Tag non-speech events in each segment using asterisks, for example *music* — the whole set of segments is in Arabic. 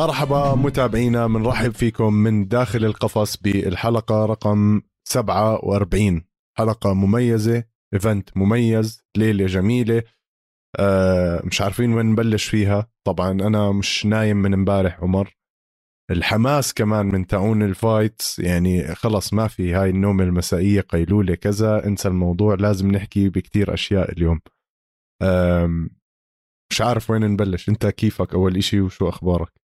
مرحبا متابعينا بنرحب فيكم من داخل القفص بالحلقة رقم 47 حلقة مميزة event مميز ليلة جميلة. أه مش عارفين وين نبلش فيها. طبعا أنا مش نايم من امبارح عمر. الحماس كمان من تاعون ال fights. يعني خلص ما في هاي النوم المسائية قيلولة كذا. انسى الموضوع لازم نحكي بكتير أشياء اليوم. مش عارف وين نبلش. أنت كيفك أول إشي وشو أخبارك؟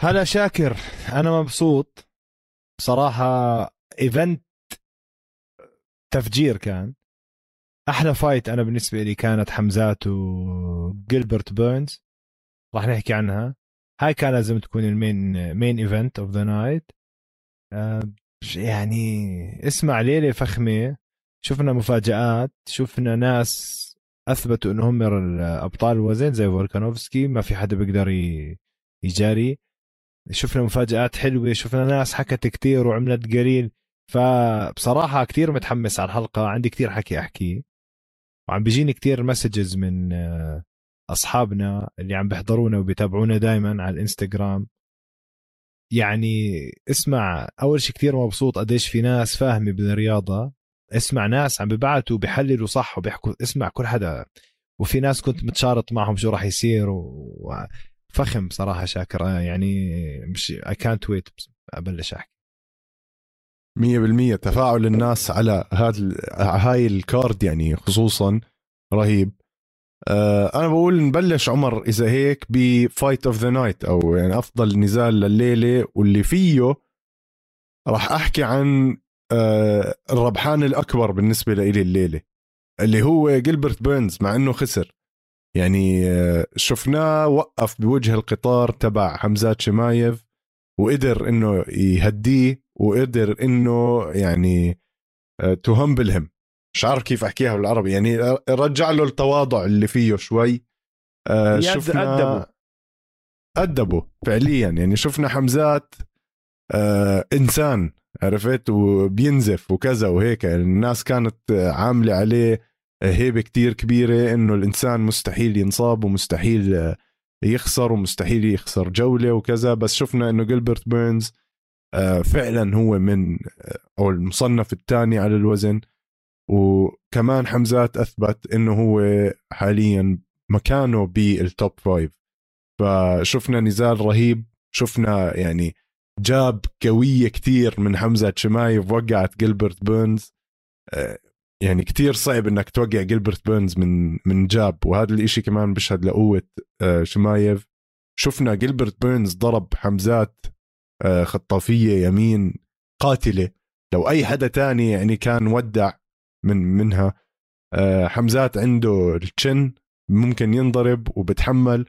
هلا شاكر أنا مبسوط. بصراحه event تفجير كان. أحلى fight أنا بالنسبة لي كانت حمزات وجيلبرت بيرنز. راح نحكي عنها. هاي كان لازم تكون ال main main event of the night يعني اسمع ليلة فخمة. شفنا مفاجآت شفنا ناس أثبتوا إنهم ابطال الوزن زي فولكانوفسكي. ما في حدا بيقدر يجاري. شفنا مفاجآت حلوة شفنا ناس حكت كتير وعملت قليل. فبصراحة كتير متحمس على الحلقة عندي كتير حكي احكيه وعم بيجيني كتير مسجز من آه، أصحابنا اللي عم بيحضرونا وبيتابعونا دائما على الإنستغرام. يعني اسمع أول شيء كثير مبسوط قديش في ناس فاهمة بالرياضة. اسمع ناس عم ببعتوا بحللوا صح وبيحكوا اسمع كل حدا. وفي ناس كنت متشارط معهم شو راح يصير وفخم صراحة شاكر. يعني مش اي كانت ويت أبلش أحكي. مية بالمية تفاعل الناس على هذا هاي ال card يعني خصوصا رهيب. أه أنا بقول نبلش عمر إذا هيك ب fight of the night أو يعني أفضل نزال لليلة واللي فيه راح أحكي عن أه الربحان الأكبر بالنسبة لي الليلة اللي هو جيلبرت بيرنز مع إنه خسر. يعني شفناه وقف بوجه القطار تبع حمزات شمايف وقدر إنه يهديه وقدر إنه يعني to him مش عارف كيف أحكيها بالعربي. يعني رجع له التواضع اللي فيه شوي. آه شفنا أدبه. أدبه فعليا. يعني شفنا حمزات آه إنسان عرفت؟ وبينزف وكذا وهيك. يعني الناس كانت عاملة عليه هيبة كتير كبيرة إنه الإنسان مستحيل ينصاب ومستحيل يخسر ومستحيل يخسر جولة وكذا. بس شفنا إنه جيلبرت بيرنز آه فعلا هو من آه، أو المصنف الثاني على الوزن. وكمان حمزات أثبت إنه هو حاليا مكانه بال top five فشفنا نزال رهيب شفنا يعني جاب قوية كتير من حمزة شمايف وقعت جيلبرت بيرنز. آه، يعني كتير صعب إنك توقع جيلبرت بيرنز من من جاب وهذا الإشي كمان بيشهد لقوة آه، شمايف شفنا جيلبرت بيرنز ضرب حمزات آه، خطافية يمين قاتلة. لو أي حدا تاني يعني كان ودع من منها آه، حمزات عنده ال chin ممكن ينضرب وبتحمل.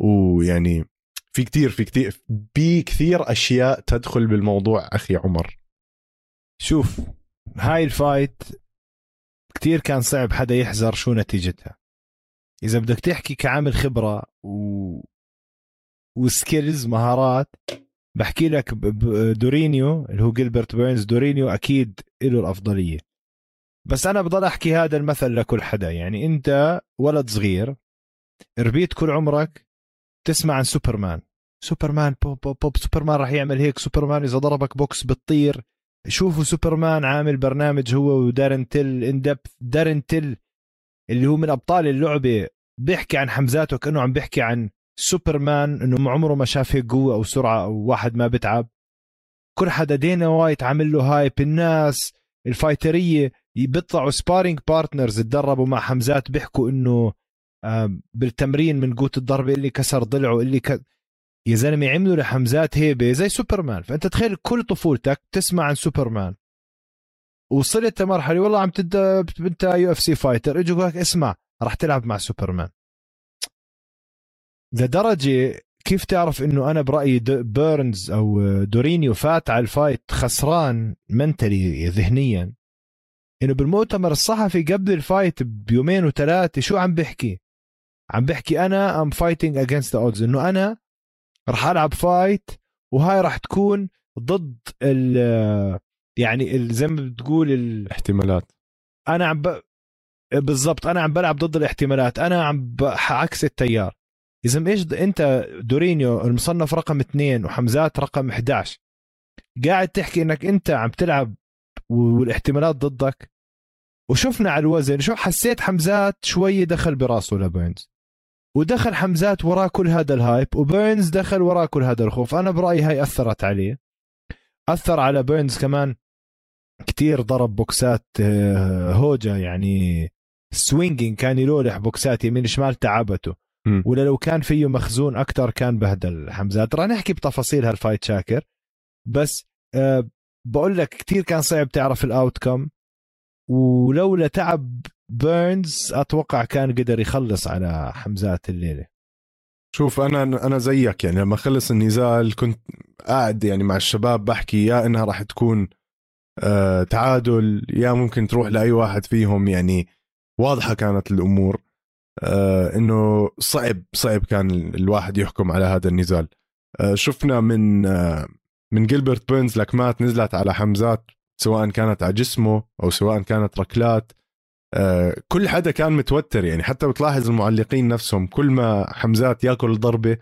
ويعني في كتير في كتير في كثير أشياء تدخل بالموضوع أخي عمر. شوف هاي ال fight كتير كان صعب حدا يحذر شو نتيجتها. إذا بدك تحكي كعامل خبرة و و skills مهارات بحكي لك دورينيو اللي هو جيلبرت بيرنز. دورينيو أكيد له الأفضلية. بس أنا بضل أحكي هذا المثل لكل حدا. يعني أنت ولد صغير ربيت كل عمرك تسمع عن سوبرمان. سوبرمان بوب بوب بوب سوبرمان راح يعمل هيك. سوبرمان إذا ضربك بوكس بتطير. شوفوا سوبرمان عامل برنامج هو ودارن تيل إن دارن تيل اللي هو من أبطال اللعبة بيحكي عن حمزاته كانه عم بيحكي عن سوبرمان إنه عمره ما شاف هيك قوة أو سرعة أو واحد ما بتعب. كل حدا دينا وايت عامل له hype الناس ال fighterية بيطلعوا sparring partners تدربوا مع حمزات بيحكوا إنه بالتمرين من قوة الضربة اللي كسر ضلعه اللي ك... يا زلمة عملوا لحمزات هيبة زي سوبرمان. فأنت تخيل كل طفولتك تسمع عن سوبرمان. وصلت لمرحلة والله عم تد انت UFC fighter. اجوا لك اسمع راح تلعب مع سوبرمان. لدرجة كيف تعرف إنه أنا برأيي بيرنز أو دورينيو فات على ال fight خسران mentally ذهنيا. إنه بالمؤتمر الصحفي قبل ال fight بيومين وثلاثة شو عم بحكي عم بحكي أنا am fighting against the odds إنه أنا رح ألعب fight وهاي رح تكون ضد ال يعني زي ما بتقول الاحتمالات أنا عم ب... بالضبط أنا عم بلعب ضد الاحتمالات. أنا عم عكس التيار. إذا إيش أنت دورينيو المصنف رقم اثنين وحمزات رقم 11 قاعد تحكي إنك أنت عم تلعب والاحتمالات ضدك. وشفنا على الوزن شو حسيت حمزات شوي دخل براسه لبيرنز ودخل حمزات وراه كل هذا الهايب وبيرنز دخل وراه كل هذا الخوف. أنا برأيي هاي أثرت عليه. أثر على بيرنز كمان كتير ضرب بوكسات آه، هوجا يعني swinging كان يلولح بوكسات يمين شمال تعبته. ولا لو كان فيه مخزون أكثر كان بهدل حمزات. رح نحكي بتفاصيل هال fight شاكر. بس أه بقول لك كثير كان صعب تعرف ال outcome ولولا تعب بيرنز أتوقع كان قدر يخلص على حمزات الليلة. شوف أنا أنا زيك يعني لما خلص النزال كنت قاعد يعني مع الشباب بحكي يا إنها راح تكون آه تعادل يا ممكن تروح لأي واحد فيهم. يعني واضحة كانت الأمور آه إنه صعب صعب كان الواحد يحكم على هذا النزال. آه شفنا من من جيلبرت بيرنز لكمات نزلت على حمزات سواء كانت على جسمه أو سواء كانت ركلات. آه كل حدا كان متوتر يعني. حتى بتلاحظ المعلقين نفسهم كل ما حمزات ياكل ضربة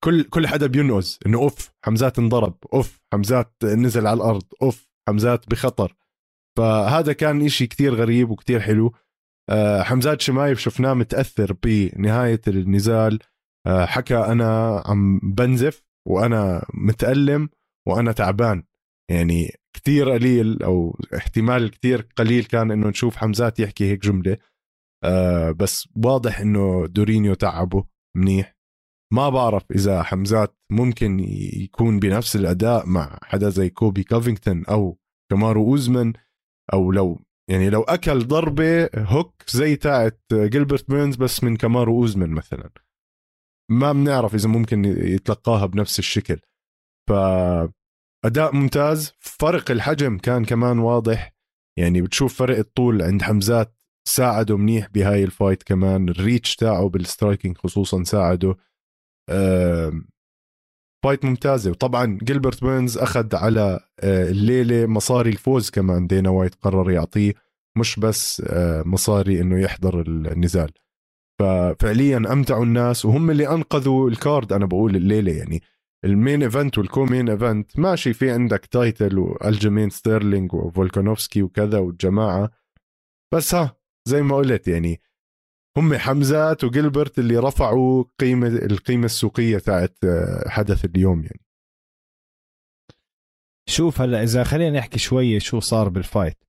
كل كل حدا بينقز إنه أوف حمزات انضرب أوف حمزات نزل على الأرض أوف حمزات بخطر. فهذا كان إشي كتير غريب وكتير حلو. آه، حمزات شمايف شفناه متأثر بنهاية النزال. آه، حكى أنا عم بنزف وأنا متألم وأنا تعبان. يعني كتير قليل أو احتمال كتير قليل كان إنه نشوف حمزات يحكي هيك جملة. آه، بس واضح إنه دورينيو تعبه منيح. ما بعرف إذا حمزات ممكن يكون بنفس الأداء مع حدا زي كولبي كوفينغتون أو كمارو أوزمان أو لو يعني لو أكل ضربة hook زي تاعت جيلبرت بيرنز بس من كمارو أوزمان مثلا. ما بنعرف إذا ممكن يتلقاها بنفس الشكل. ف أداء ممتاز فرق الحجم كان كمان واضح. يعني بتشوف فرق الطول عند حمزات ساعده منيح بهاي ال fight كمان ال reach تاعه بال striking خصوصا ساعده. fight ممتازة. وطبعا جيلبرت بيرنز أخذ على آه، الليلة مصاري الفوز كمان. دانا وايت قرر يعطيه مش بس آه، مصاري إنه يحضر النزال. ففعليا أمتعوا الناس وهم اللي أنقذوا ال card أنا بقول الليلة يعني. ال main event وال co-main event ماشي في عندك title وألجيمين ستيرلينج وفولكانوفسكي وكذا والجماعه بس ها زي ما قلت يعني هم حمزات وجلبرت اللي رفعوا قيمة القيمة السوقية تاعت آه، حدث اليوم يعني. شوف هلا إذا خلينا نحكي شوية شو صار بال fight.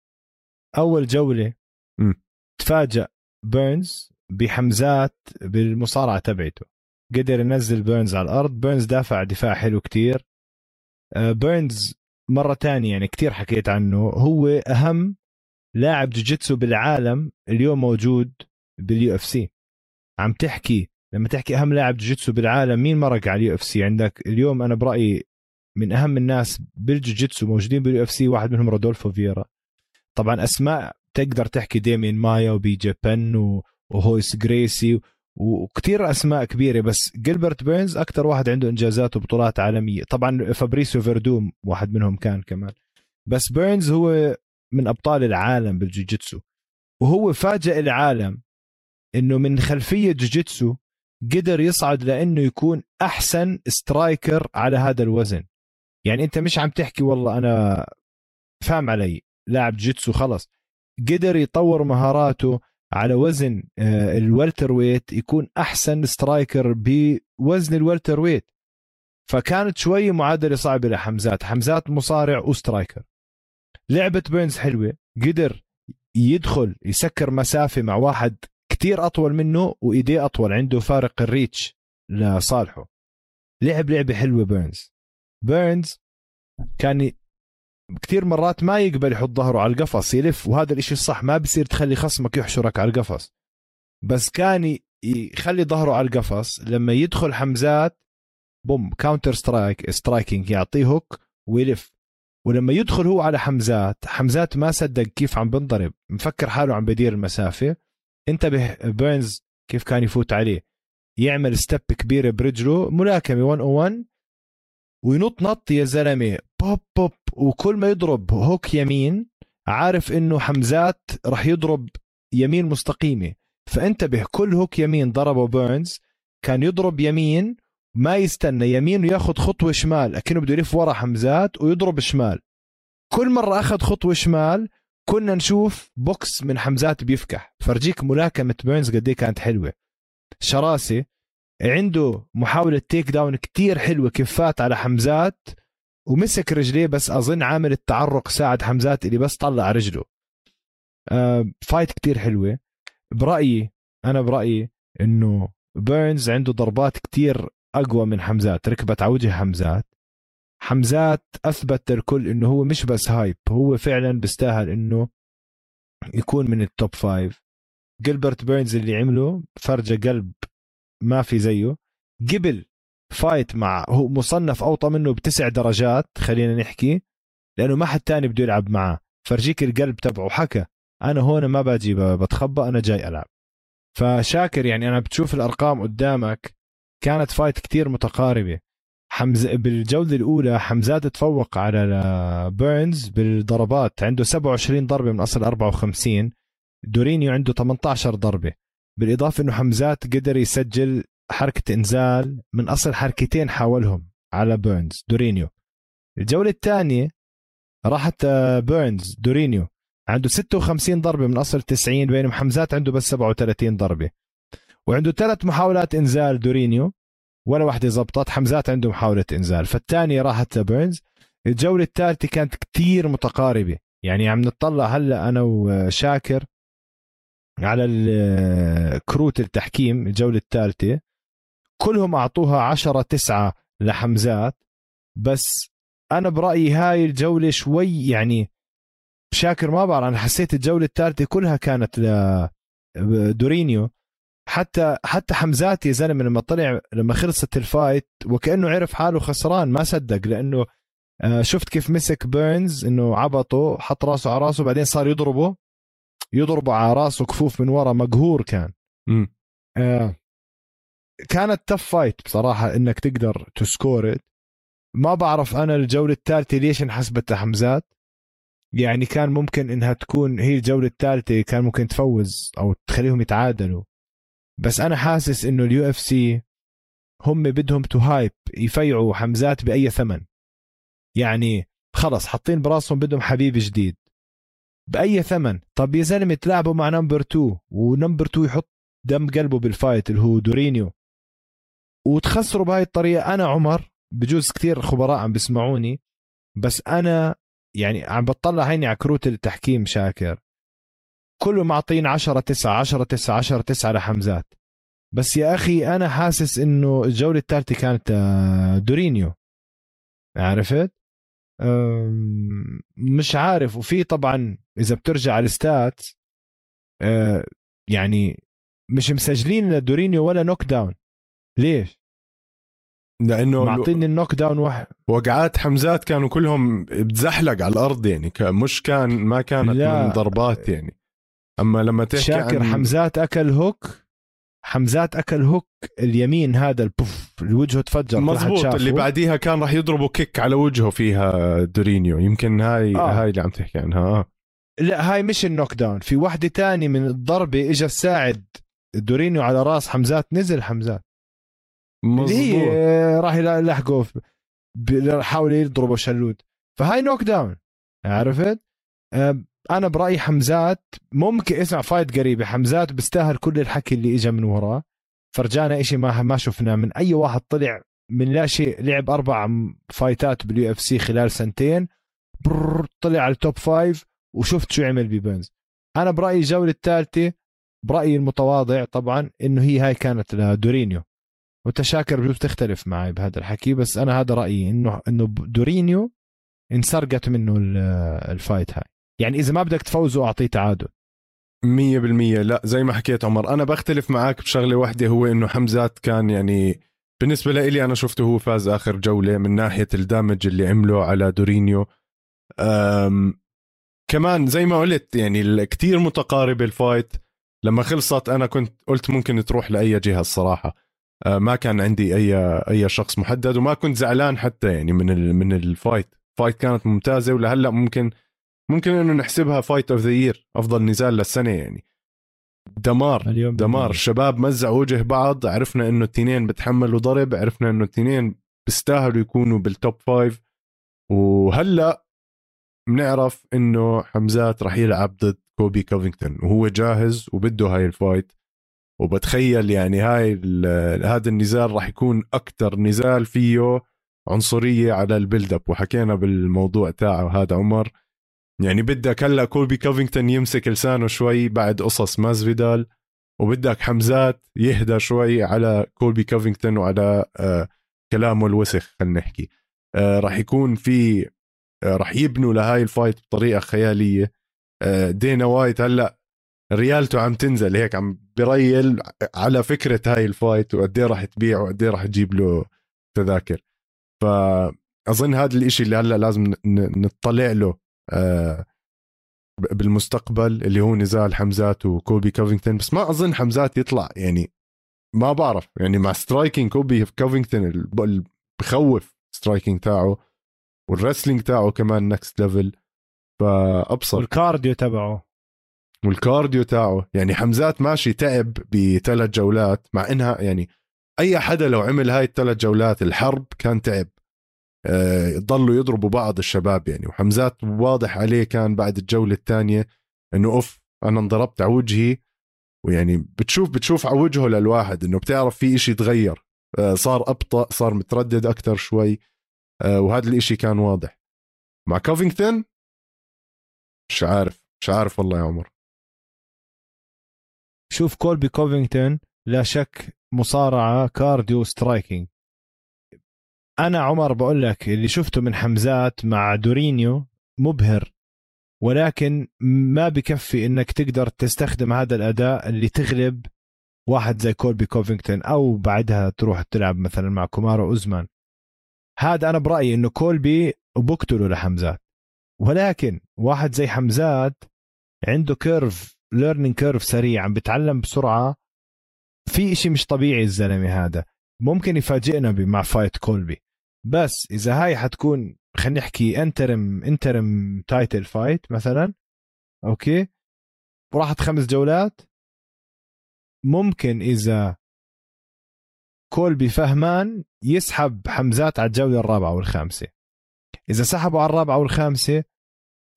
أول جولة م. تفاجأ بيرنز بحمزات بالمصارعة تبعته. قدر ينزل بيرنز على الأرض. بيرنز دافع دفاع حلو كتير. آه، بيرنز مرة تانية يعني كتير حكيت عنه. هو أهم لاعب جوجيتسو بالعالم اليوم موجود بال UFC عم تحكي لما تحكي أهم لاعب جوجيتسو بالعالم مين مرق على ال UFC عندك اليوم أنا برأيي من أهم الناس بالجوجيتسو موجودين بال UFC واحد منهم رودولفو فيرا طبعا أسماء تقدر تحكي ديمين مايا و BJ Penn وهويس جريسي وكثير أسماء كبيرة بس جيلبرت بيرنز أكثر واحد عنده إنجازات وبطولات عالمية. طبعا فابريسيو فيردوم واحد منهم كان كمان. بس بيرنز هو من أبطال العالم بالجوجيتسو وهو فاجئ العالم إنه من خلفية جوجيتسو قدر يصعد لإنه يكون أحسن striker على هذا الوزن. يعني أنت مش عم تحكي والله أنا فاهم علي لاعب جيتسو خلص. قدر يطور مهاراته على وزن آه، ال welterweight يكون أحسن striker بوزن ال welterweight. فكانت شوي معادلة صعبة لحمزات. حمزات مصارع و striker. لعبة بيرنز حلوة. قدر يدخل يسكر مسافة مع واحد كتير أطول منه وإيديه أطول عنده فارق ال reach لصالحه. لعب لعبة حلوة بيرنز. بيرنز كان كثير مرات ما يقبل يحط ظهره على القفص يلف. وهذا الإشي الصح ما بصير تخلي خصمك يحشرك على القفص. بس كان يخلي ظهره على القفص. لما يدخل حمزات boom counter strike striking يعطيه hook ويلف. ولما يدخل هو على حمزات حمزات ما صدق كيف عم بنضرب. مفكر حاله عم بدير المسافة. انتبه بيرنز كيف كان يفوت عليه. يعمل step كبيرة برجله ملاكمة 101 وينط نط يا زلمة. بوب بوب وكل ما يضرب hook يمين عارف إنه حمزات راح يضرب يمين مستقيمة. فانتبه كل hook يمين ضربه بيرنز كان يضرب يمين ما يستنى يمين وياخذ خطوة شمال أكنه بده يلف ورا حمزات ويضرب شمال. كل مرة أخذ خطوة شمال كنا نشوف بوكس من حمزات بيفكح. فرجيك ملاكمة بيرنز قد كانت حلوة. شراسة عنده محاولة takedown كتير حلوة كيف فات على حمزات ومسك رجليه بس أظن عامل التعرق ساعد حمزات اللي بس طلع رجله. آه fight كتير حلوة. برأيي أنا برأيي إنه بيرنز عنده ضربات كتير أقوى من حمزات. ركبت على وجه حمزات. حمزات أثبت للكل إنه هو مش بس hype هو فعلا بيستاهل إنه يكون من ال top five جيلبرت بيرنز اللي عمله فرجة قلب ما في زيه. قبل fight مع هو مصنف أوطى منه بتسع درجات خلينا نحكي لأنه ما حد تاني بده يلعب معه. فرجيك القلب تبعه حكى أنا هون ما باجي بتخبى أنا جاي ألعب. فشاكر يعني أنا بتشوف الأرقام قدامك كانت fight كتير متقاربة. حمز بالجولة الأولى حمزات تفوق على بيرنز بالضربات عنده 27 ضربة من أصل 54 دورينيو عنده 18 ضربة. بالإضافة أنه حمزات قدر يسجل حركة إنزال من أصل حركتين حاولهم على بيرنز دورينيو. الجولة الثانية راحت بيرنز دورينيو. عنده 56 ضربة من أصل 90 بينما حمزات عنده بس 37 ضربة. وعنده ثلاث محاولات إنزال دورينيو ولا واحدة زبطت حمزات عنده محاولة إنزال. فالثانية راحت لبيرنز. الجولة الثالثة كانت كتير متقاربة. يعني عم نطلع هلأ أنا وشاكر على كروت التحكيم الجولة الثالثة. كلهم أعطوها عشرة تسعة لحمزات. بس أنا برأيي هاي الجولة شوي يعني شاكر ما بعرف أنا حسيت الجولة الثالثة كلها كانت لدورينيو حتى حتى حمزات يا زلمة لما طلع لما خلصت ال fight وكأنه عرف حاله خسران ما صدق لأنه آه، شفت كيف مسك بيرنز إنه عبطه حط راسه على راسه بعدين صار يضربه. يضربه على راسه كفوف من ورا مقهور كان. م. آه كانت tough fight بصراحة إنك تقدر ت score ما بعرف أنا الجولة الثالثة ليش انحسبت لحمزات. يعني كان ممكن إنها تكون هي الجولة الثالثة كان ممكن تفوز أو تخليهم يتعادلوا. بس أنا حاسس إنه ال UFC هم بدهم to hype يفيعوا حمزات بأي ثمن. يعني خلص حاطين براسهم بدهم حبيب جديد. بأي ثمن. طب يا زلمة تلعبوا مع number 2 و number 2 يحط دم قلبه بال fight اللي هو دورينيو. وتخسروا بهاي الطريقة. أنا عمر بجوز كثير خبراء عم بيسمعوني بس أنا يعني عم بطلع هيني على كروت التحكيم شاكر. كله معطين 10 9 10 9 10 9 لحمزات. بس يا أخي أنا حاسس إنه الجولة الثالثة كانت آه، دورينيو. عرفت؟ مش عارف. وفي طبعا إذا بترجع على الستات آه، يعني مش مسجلين لدورينيو ولا knockdown ليش؟ لأنه معطيني ال knockdown واحد. وقعات حمزات كانوا كلهم بتزحلق على الأرض يعني مش كان ما كانت لا. من ضربات يعني. أما لما تحكي شاكر عن... حمزات أكل هوك. حمزات أكل هوك. اليمين هذا البوف الوجه تفجر مزبوط اللي بعديها كان راح يضربوا كيك على وجهه فيها دورينيو. يمكن هاي آه. هاي اللي عم تحكي عنها آه. لا هاي مش النوك داون. في واحدة تاني من الضربة اجى ساعد دورينيو على راس حمزات. نزل حمزات. اللي هي راح يلحقه حاول يضربه شلود فهاي knockdown عرفت؟ أنا برأيي حمزات ممكن اسمع fight قريبه حمزات بيستاهل كل الحكي اللي اجى من وراه. فرجانا إشي ما ما شفناه. من أي واحد طلع من لا شيء لعب أربع fightات بال UFC خلال سنتين طلع على ال top five وشفت شو عمل ببيرنز. أنا برأيي الجولة الثالثه برأيي المتواضع طبعا إنه هي هاي كانت لدورينيو. وانت شاكر بجوز تختلف معي بهذا الحكي بس أنا هذا رأيي انه إنه دورينيو انسرقت منه ال fight هاي. يعني إذا ما بدك تفوزوا أعطيه تعادل. 100% لا زي ما حكيت عمر أنا بختلف معك بشغلة واحدة هو إنه حمزات كان يعني بالنسبة لي أنا شفته هو فاز آخر جولة من ناحية ال damage اللي عمله على دورينيو. أم كمان زي ما قلت يعني كتير متقاربه ال fight. لما خلصت أنا كنت قلت ممكن تروح لأي جهة الصراحة. أه ما كان عندي أي أي شخص محدد وما كنت زعلان حتى يعني من من ال fight fight كانت ممتازة ولهلأ ممكن ممكن إنه نحسبها fight of the year أفضل نزال للسنة يعني. دمار مليون دمار. الشباب مزعوا وجه بعض عرفنا إنه التنين بتحملوا ضرب عرفنا إنه التنين بيستاهلوا يكونوا بال top five وهلأ بنعرف إنه حمزات رح يلعب ضد كولبي كوفينغتون وهو جاهز وبده هاي ال fight وبتخيل يعني هاي هذا النزال رح يكون أكثر نزال فيه عنصرية على ال build up وحكينا بالموضوع تاعه هذا عمر. يعني بدك هلا كولبي كوفينغتون يمسك لسانه شوي بعد قصص مازفيدال وبدك حمزات يهدى شوي على كولبي كوفينغتون وعلى آه كلامه الوسخ خلينا نحكي. آه راح يكون في آه راح يبنوا لهاي ال fight بطريقة خيالية. آه دينا وايت هلا ريالته عم تنزل هيك عم بريل على فكرة هاي ال fight وقد إيه راح تبيع وقد إيه راح تجيب له تذاكر. فأظن هذا الإشي اللي هلأ لازم نطلع له آه بالمستقبل اللي هو نزال حمزات وكولبي كوفينغتون بس ما أظن حمزات يطلع يعني ما بعرف يعني مع striking كولبي كوفينغتون بخوف striking تاعه وال wrestling تاعه كمان next level فأبصر. وال cardio تبعه. وال cardio تاعه. يعني حمزات ماشي تعب بثلاث جولات مع إنها يعني أي حدا لو عمل هاي الثلاث جولات الحرب كان تعب. آه، ضلوا يضربوا بعض الشباب يعني. وحمزات واضح عليه كان بعد الجولة الثانية إنه أوف أنا انضربت على وجهي. ويعني بتشوف بتشوف على وجهه للواحد إنه بتعرف في إشي تغير. آه، صار أبطأ صار متردد أكثر شوي. آه، وهذا الإشي كان واضح. مع كوفينغتون مش عارف مش عارف والله يا عمر. شوف كولبي كوفينغتون لا شك مصارعة cardio striking. أنا عمر بقول لك اللي شفته من حمزات مع دورينيو مبهر ولكن ما بكفي إنك تقدر تستخدم هذا الأداء اللي تغلب واحد زي كولبي كوفينغتون أو بعدها تروح تلعب مثلا مع كومارو أوزمان. هذا أنا برأيي إنه كولبي وبقتله لحمزات. ولكن واحد زي حمزات عنده curve learning curve سريع عم بتعلم بسرعة. في إشي مش طبيعي الزلمة هذا. ممكن يفاجئنا مع fight كولبي بس إذا هاي حتكون خلينا نحكي interim interim title fight مثلا Okay؟ وراحت خمس جولات. ممكن إذا كولبي فهمان يسحب حمزات على الجولة الرابعة والخامسة. إذا سحبوا على الرابعة والخامسة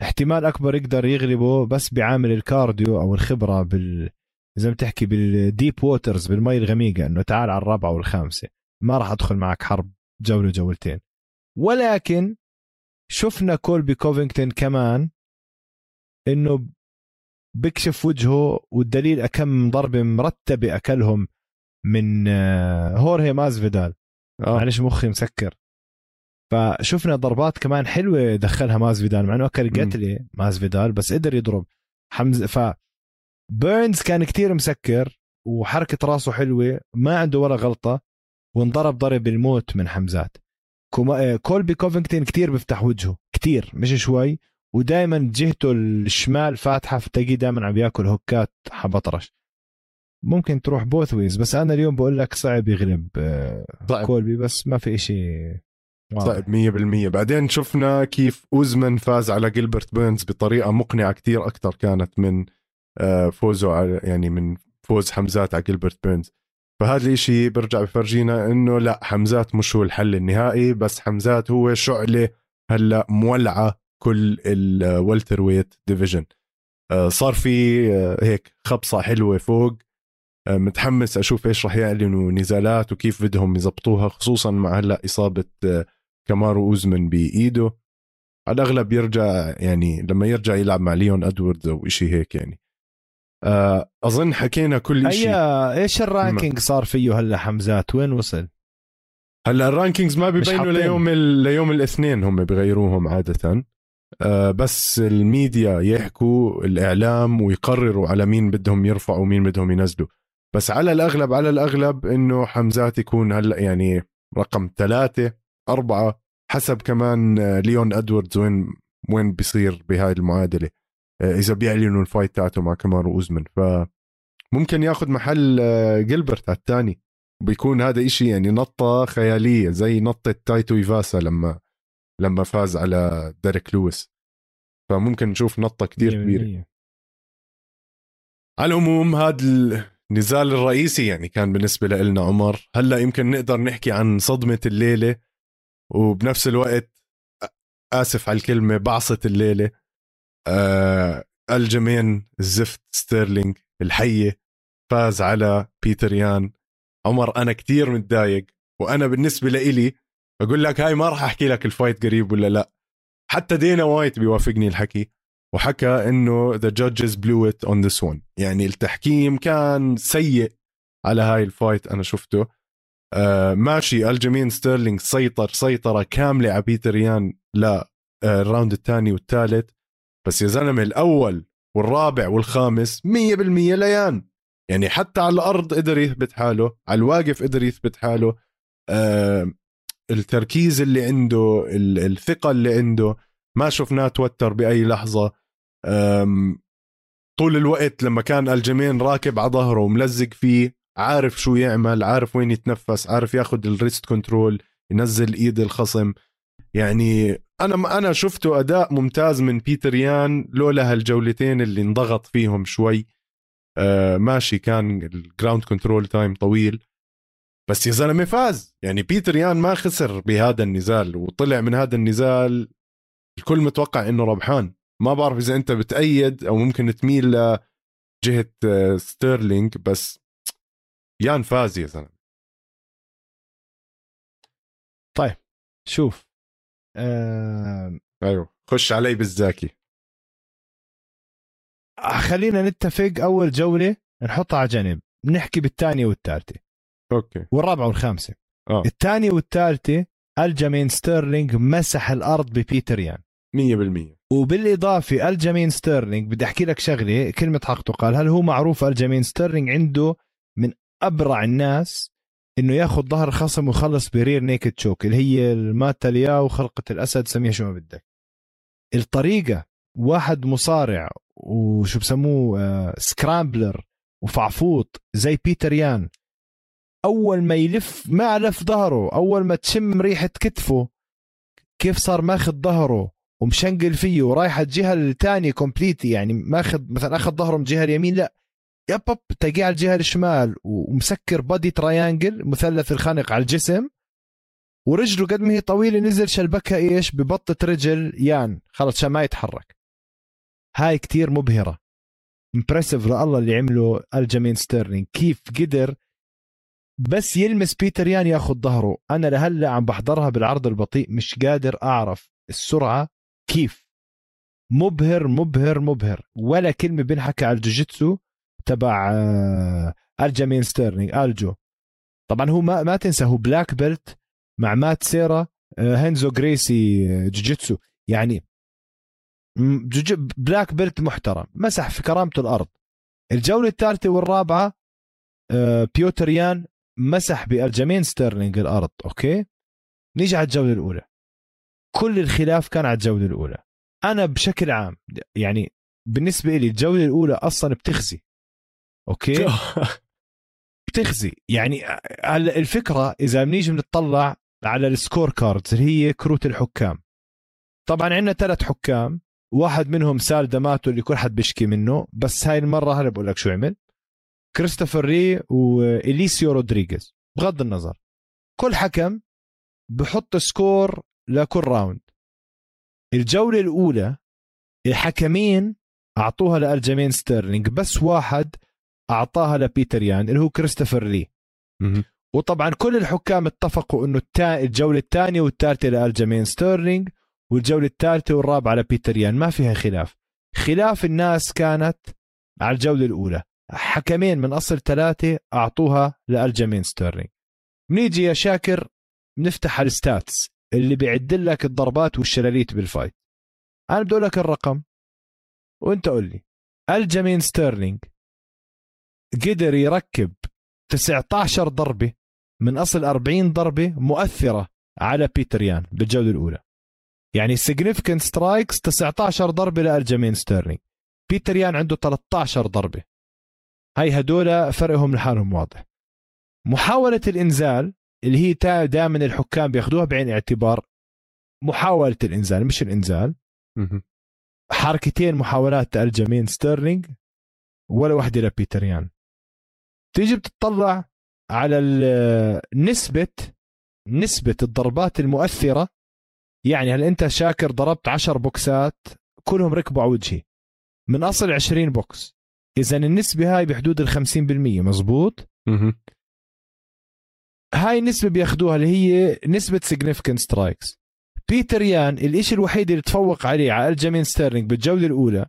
احتمال أكبر يقدر يغلبه بس بعامل ال cardio أو الخبرة بال زي ما تحكي بال deep waters بالمي الغميقة إنه تعال على الرابعه والخامسه ما راح أدخل معك حرب جولة جولتين ولكن شفنا كولبي كوفينغتون كمان إنه بكشف وجهه والدليل كم ضربه مرتبة أكلهم من آه، هورهي مازفيدال. آه. معلش مخي مسكر. فشفنا ضربات كمان حلوة دخلها مازفيدال مع إنه أكل. قتله مازفيدال بس قدر يضرب حمزه ف بيرنز كان كتير مسكر وحركة راسه حلوة ما عنده ولا غلطة وانضرب ضرب الموت من حمزات كوما... آه، كولبي كوفينغتون كتير بيفتح وجهه كتير مش شوي ودائما جهته الشمال فاتحة فتلاقيه دائما عم ياكل هوكات حبطرش ممكن تروح both ways بس أنا اليوم بقول لك صعب يغلب صعب كولبي بس ما في إشي. صعب 100% بعدين شفنا كيف اوزمان فاز على جيلبرت بيرنز بطريقة مقنعة كتير أكثر كانت من آه، فوزه على يعني من فوز حمزات على جيلبرت بيرنز. فهذا الإشي برجع بفرجينا إنه لا حمزات مش هو الحل النهائي بس حمزات هو شعلة هلأ مولعة كل ال welterweight division. صار في آه، هيك خبصة حلوة فوق. آه، متحمس أشوف إيش راح يعلنوا نزالات وكيف بدهم يزبطوها خصوصا مع هلأ إصابة آه، كامارو اوزمن بإيده. على الأغلب يرجع يعني لما يرجع يلعب مع ليون ادواردز أو شيء هيك يعني. آه، أظن حكينا كل شيء هيا إيش الرانكينج صار فيه هلا حمزات؟ وين وصل؟ هلا ال rankings ما بيبينوا حاطين. ليوم. ليوم الاثنين هم بغيروهم عادة. آه بس الميديا يحكوا الإعلام ويقرروا على مين بدهم يرفعوا ومين بدهم ينزلوا. بس على الأغلب على الأغلب إنه حمزات يكون هلا يعني رقم ثلاثة. أربعة حسب كمان آه، ليون إدواردز وين وين بيصير بهاي المعادلة. آه، إذا بيعلنوا ال fight تاعته مع كمارو أوزمن فممكن ياخذ محل آه، جيلبرت على الثاني بيكون هذا إشي يعني نطة خيالية زي نطة تاي تويفاسا لما لما فاز على ديريك لويس. فممكن نشوف نطة كتير كبيرة. 100%. على العموم هذا النزال الرئيسي يعني كان بالنسبة لنا عمر. هلأ يمكن نقدر نحكي عن صدمة الليلة. وبنفس الوقت آسف على الكلمة بعصة الليلة. آه ألجمين الزفت ستيرلينج الحية فاز على بيتر يان. عمر أنا كتير متضايق وأنا بالنسبة لإلي أقول لك هاي ما راح أحكي لك ال fight قريب ولا لأ. حتى دينا وايت بيوافقني الحكي وحكى إنه the judges blew it on this one يعني التحكيم كان سيء على هاي ال fight أنا شفته. آه ماشي ألجمين ستيرلينج سيطر سيطرة كاملة على بيتر يان لا آه الثاني والثالث. بس يا زلمة الأول والرابع والخامس 100% ليان. يعني حتى على الأرض قدر يثبت حاله على الواقف قدر يثبت حاله. آه التركيز اللي عنده الثقة اللي عنده ما شفناه توتر بأي لحظة. طول الوقت لما كان ألجمين راكب على ظهره وملزق فيه عارف شو يعمل عارف وين يتنفس عارف ياخذ ال wrist control ينزل إيد الخصم. يعني أنا أنا شفته أداء ممتاز من بيتر يان لولا هالجولتين اللي انضغط فيهم شوي. آه ماشي كان ال ground control time طويل. بس يا زلمة فاز. يعني بيتر يان ما خسر بهذا النزال وطلع من هذا النزال الكل متوقع إنه ربحان. ما بعرف إذا أنت بتأيد أو ممكن تميل لجهة آه، ستيرلينج بس يان فاز يا زلمة. طيب شوف آه... أيوه خش علي بالزاكي. خلينا نتفق أول جولة نحطها على جنب نحكي بالثانية والثالثة. أوكي. والرابعة والخامسة. آه. الثانية والثالثة الجامين ستيرلينج مسح الأرض ببيتر يان. 100% وبالإضافة الجامين ستيرلينج بدي أحكي لك شغلة كلمة حقته قال هل هو معروف الجامين ستيرلينج عنده من أبرع الناس إنه ياخذ ظهر خصم ويخلص برير نيكد تشوك اللي هي الماتا اليا وخلقة الأسد سميها شو ما بدك. الطريقة واحد مصارع وشو بسموه آه سكرامبلر وفعفوط زي بيتر يان أول ما يلف ما لف ظهره أول ما تشم ريحة كتفه كيف صار ماخذ ظهره ومشنقل فيه ورايح الجهة الثانية كومبليتي يعني ماخذ مثلا أخذ ظهره من الجهة اليمين لا. يب تلاقيه على الجهة الشمال ومسكر بادي تريانجل مثلث الخنق على الجسم ورجله قد ما هي طويلة نزل شلبكها إيش؟ ببطة رجل يان. خلص عشان ما يتحرك. هاي كتير مبهرة. impressive لل اللي عمله الجمين ستيرلينج كيف قدر بس يلمس بيتر يان ياخذ ظهره. أنا لهلأ عم بحضرها بالعرض البطيء مش قادر أعرف السرعة. كيف؟ مبهر مبهر مبهر. ولا كلمة بنحكى على الجوجيتسو. تبع آه، الجامين ستيرلينج الجو طبعا هو ما, ما تنسى هو black belt مع مات سيرا آه، هينزو جريسي آه، جوجيتسو. يعني black belt محترم مسح في كرامته الأرض. الجولة الثالثة والرابعة بيوتر يان مسح بالجامين ستيرلينج الأرض أوكي؟ نيجي على الجولة الأولى. كل الخلاف كان على الجولة الأولى. أنا بشكل عام يعني بالنسبة لي الجولة الأولى أصلا بتخزي. أوكي؟ *laughs* بتخزي يعني الفكرة إذا بنيجي بنطلع على ال score cards اللي هي كروت الحكام. طبعا عندنا ثلاث حكام. واحد منهم سال دماتو اللي كل حد بيشكي منه بس هاي المرة هلا بقول لك شو عمل. كريستوفر ري وإليسيو رودريغيز. بغض النظر. كل حكم بحط score لكل round. الجولة الأولى الحكمين أعطوها لألجامين ستيرلينج بس واحد أعطاها لبيتر يان اللي هو كريستوفر لي. وطبعا كل الحكام اتفقوا إنه الجولة الثانية والثالثة لألجامين ستيرلينج والجولة الثالثة والرابعة لبيتر يان. ما فيها خلاف. خلاف الناس كانت على الجولة الأولى. حكمين من أصل ثلاثة أعطوها لألجامين ستيرلينج بنيجي يا شاكر نفتح ال stats اللي بيعدل لك الضربات والشلاليت بال fight. أنا بدي لك الرقم وأنت قول لي. ألجمين ستيرلينج قدر يركب 19 ضربة من أصل 40 ضربة مؤثرة على بيتر يان بالجولة الأولى. يعني significant strikes 19 ضربة لالجمين ستيرلينج بيتر يان عنده 13 ضربة. هاي هدول فرقهم لحالهم واضح. محاولة الإنزال اللي هي دائما الحكام بياخذوها بعين الاعتبار محاولة الإنزال مش الإنزال. حركتين محاولات الجمين ستيرلينج ولا وحدة لبيتر يان. تيجي بتطلع على نسبة نسبة الضربات المؤثرة. يعني هل أنت شاكر ضربت عشر بوكسات؟ كلهم ركبوا على وجهي. من أصل 20 بوكس. إذا النسبة هاي بحدود ال 50% مزبوط؟ هاي النسبة بياخدوها اللي هي نسبة significant strikes. بيتر يان الإشي الوحيد اللي تفوق عليه على الجامين ستيرلينج بالجولة الأولى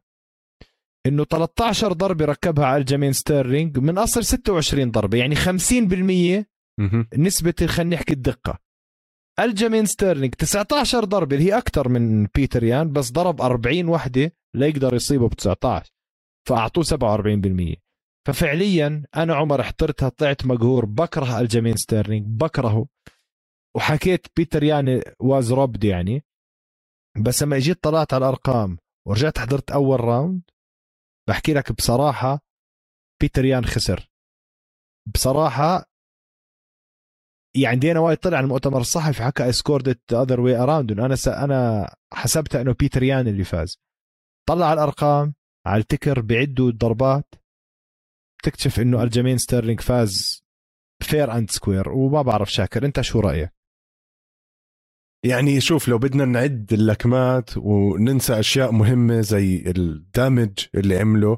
إنه 13 ضربة ركبها على الجامين ستيرلينج من أصل 26 ضربة يعني 50% نسبة خلينا نحكي الدقة. الجامين ستيرلينج 19 ضربة اللي هي أكثر من بيتر يان بس ضرب 40 وحدة ليقدر يصيبه ب 19 فاعطوه 47% ففعليا أنا عمر احترتها طلعت مقهور بكره الجامين ستيرلينج بكرهه. وحكيت بيتر يان was robbed يعني. بس لما إجيت طلعت على الأرقام ورجعت حضرت أول round بحكي لك بصراحة بيتر يان خسر. بصراحة يعني Dana White طلع على المؤتمر الصحفي حكى scored other way around أنا س... أنا حسبتها إنه بيتر يان اللي فاز. طلع على الأرقام على التكر بيعدوا الضربات. تكتشف إنه الجمين ستيرلينج فاز fair and square وما بعرف شاكر. أنت شو رأيك؟ يعني شوف لو بدنا نعد اللكمات وننسى أشياء مهمة زي ال damage اللي عمله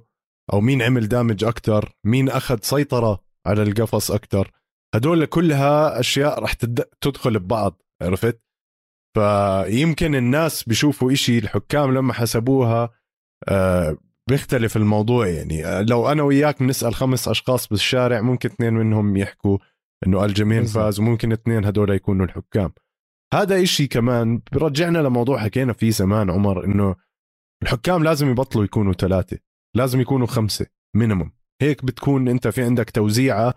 أو مين عمل damage أكثر مين أخذ سيطرة على القفص أكثر هدول كلها أشياء رح تدخل ببعض عرفت؟ فيمكن الناس بيشوفوا إشي الحكام لما حسبوها آه بيختلف الموضوع يعني. آه، لو أنا وياك بنسأل خمس أشخاص بالشارع ممكن اثنين منهم يحكوا إنه الجمين فاز وممكن اثنين هدول يكونوا الحكام. هذا إشي كمان برجعنا لموضوع حكينا فيه زمان عمر إنه الحكام لازم يبطلوا يكونوا ثلاثة لازم يكونوا خمسة مينيموم هيك بتكون أنت في عندك توزيعة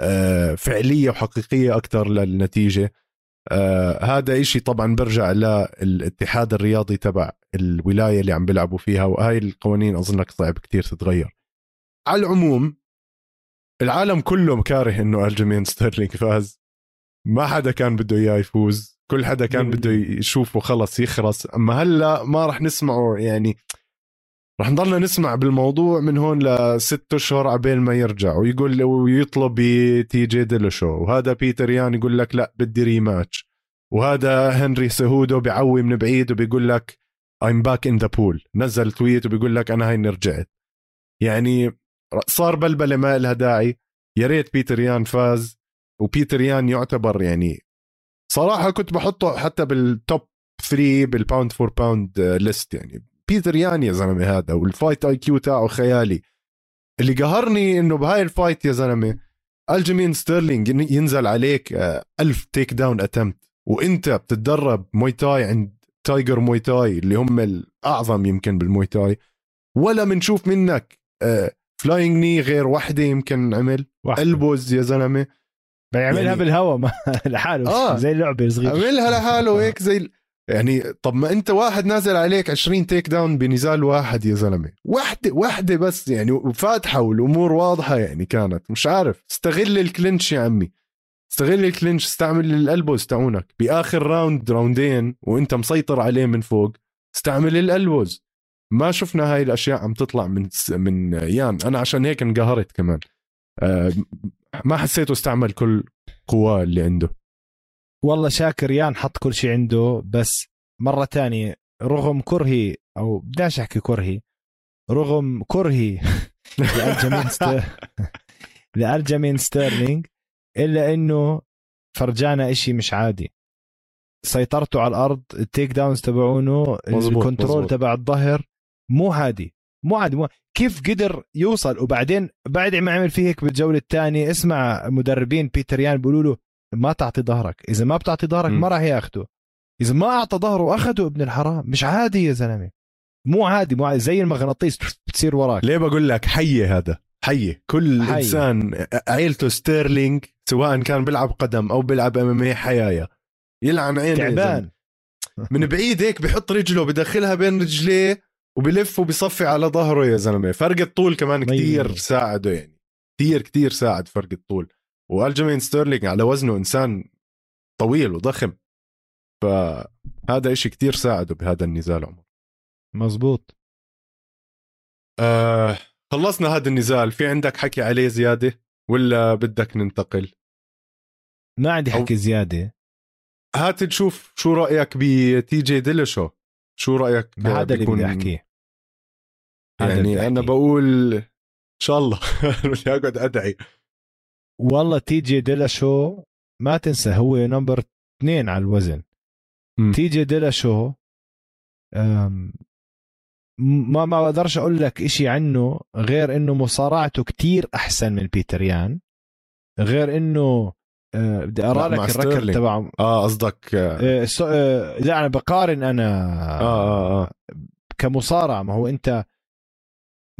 آه، فعلية وحقيقية أكثر للنتيجة. آه هذا إشي طبعا برجع للاتحاد الرياضي تبع الولاية اللي عم بيلعبوا فيها وهاي القوانين اظنك صعب كتير تتغير. على العموم العالم كله كاره إنه الجيمين ستيرلينج فاز. ما حدا كان بده إياه يفوز. كل حدا كان بده يشوفه خلص يخرس. أما هلأ ما رح نسمعه يعني رح نضلنا نسمع بالموضوع من هون لست أشهر عبين ما يرجع. ويقول ويطلب تي جي ديلوشو وهذا بيتر يان يقول لك لأ بدي rematch. وهذا هنري سهودو بيعوي من بعيد وبيقول لك I'm back in the pool. نزل tweet وبيقول لك أنا هيني رجعت. يعني صار بلبلة ما لها داعي. يا ريت بيتر يان فاز. وبيتر يان يعتبر يعني صراحة كنت بحطه حتى بال top 3 بال pound for pound list يعني. بيتر يان يا زلمة هذا وال fight IQ تاعه خيالي. اللي قهرني إنه بهاي ال fight يا زلمة الجيمين ستيرلينج ينزل عليك آه، ألف takedown attempt وإنت بتتدرب موي تاي عند تايجر موي تاي اللي هم الأعظم يمكن بالموي تاي. ولا بنشوف منك flying آه، knee غير وحدة يمكن عمل. البوز يا زلمة. بيعملها يعني بالهواء *laughs* لحاله آه. زي اللعبة صغيره عملها لحاله هيك زي يعني طب ما أنت واحد نازل عليك 20 takedown بنزال واحد يا زلمة. وحدة وحدة بس يعني وفاتحه والأمور واضحة يعني كانت. مش عارف. استغل ال clinch يا عمي. استغل ال clinch استعمل ال elbows تاعونك بآخر round راوندين وأنت مسيطر عليه من فوق استعمل ال elbows. ما شفنا هاي الأشياء عم تطلع من من يان. أنا عشان هيك انقهرت كمان. ما حسيته استعمل كل قواه اللي عنده. والله شاكر يان حط كل شيء عنده بس مرة تانية رغم كرهي أو بداش أحكي كرهي رغم كرهي *laughs* لألجمين *laughs* ستير... ستيرلينج إلا إنه فرجانا إشي مش عادي. سيطرته على الأرض ال takedowns تبعونه ال control تبع الظهر مو عادي. مو عادي مو كيف قدر يوصل؟ وبعدين بعد ما عمل فيه هيك بالجولة الثانية اسمع مدربين بيتر يان بيقولوا له ما تعطي ظهرك إذا ما بتعطي ظهرك ما راح يأخده. إذا ما أعطى ظهره وأخده ابن الحرام مش عادي يا زلمة. مو عادي مو عادي. زي المغناطيس بتصير وراك. ليه بقول لك حية هذا؟ حية. كل حي. إنسان عيلته ستيرلينج سواء كان بيلعب قدم أو بيلعب MMA حيايا يلعن عينه تعبان. من بعيد هيك بحط رجله بدخلها بين رجليه وبلف وبصفي على ظهره يا زلمة. فرق الطول كمان كثير ساعده يعني. كثير كثير ساعد فرق الطول. وألجمين ستيرلينج على وزنه إنسان طويل وضخم. فهذا إشي كتير ساعده بهذا النزال عمر. مزبوط. آه خلصنا هذا النزال. في عندك حكي عليه زيادة ولا بدك ننتقل؟ ما عندي أو- حكي زيادة. هات نشوف شو رأيك بتي جي ديلاشو شو رأيك؟ هذا اللي بدي احكيه يعني أنا. بقول إن شاء الله. *laughs* بدي اقعد أدعي. والله تي جي ديلاشو ما تنسى هو number اثنين على الوزن. مم. تي جي ديلا شو ما ما بقدرش أقول لك إشي عنه غير إنه مصارعته كتير أحسن من بيتر يان غير إنه بدي لا، اقرا مع لك ستيرلينج. تبعه آه قصدك أه، سو- أه، لا أنا بقارن أنا آه آه كمصارعة. ما هو أنت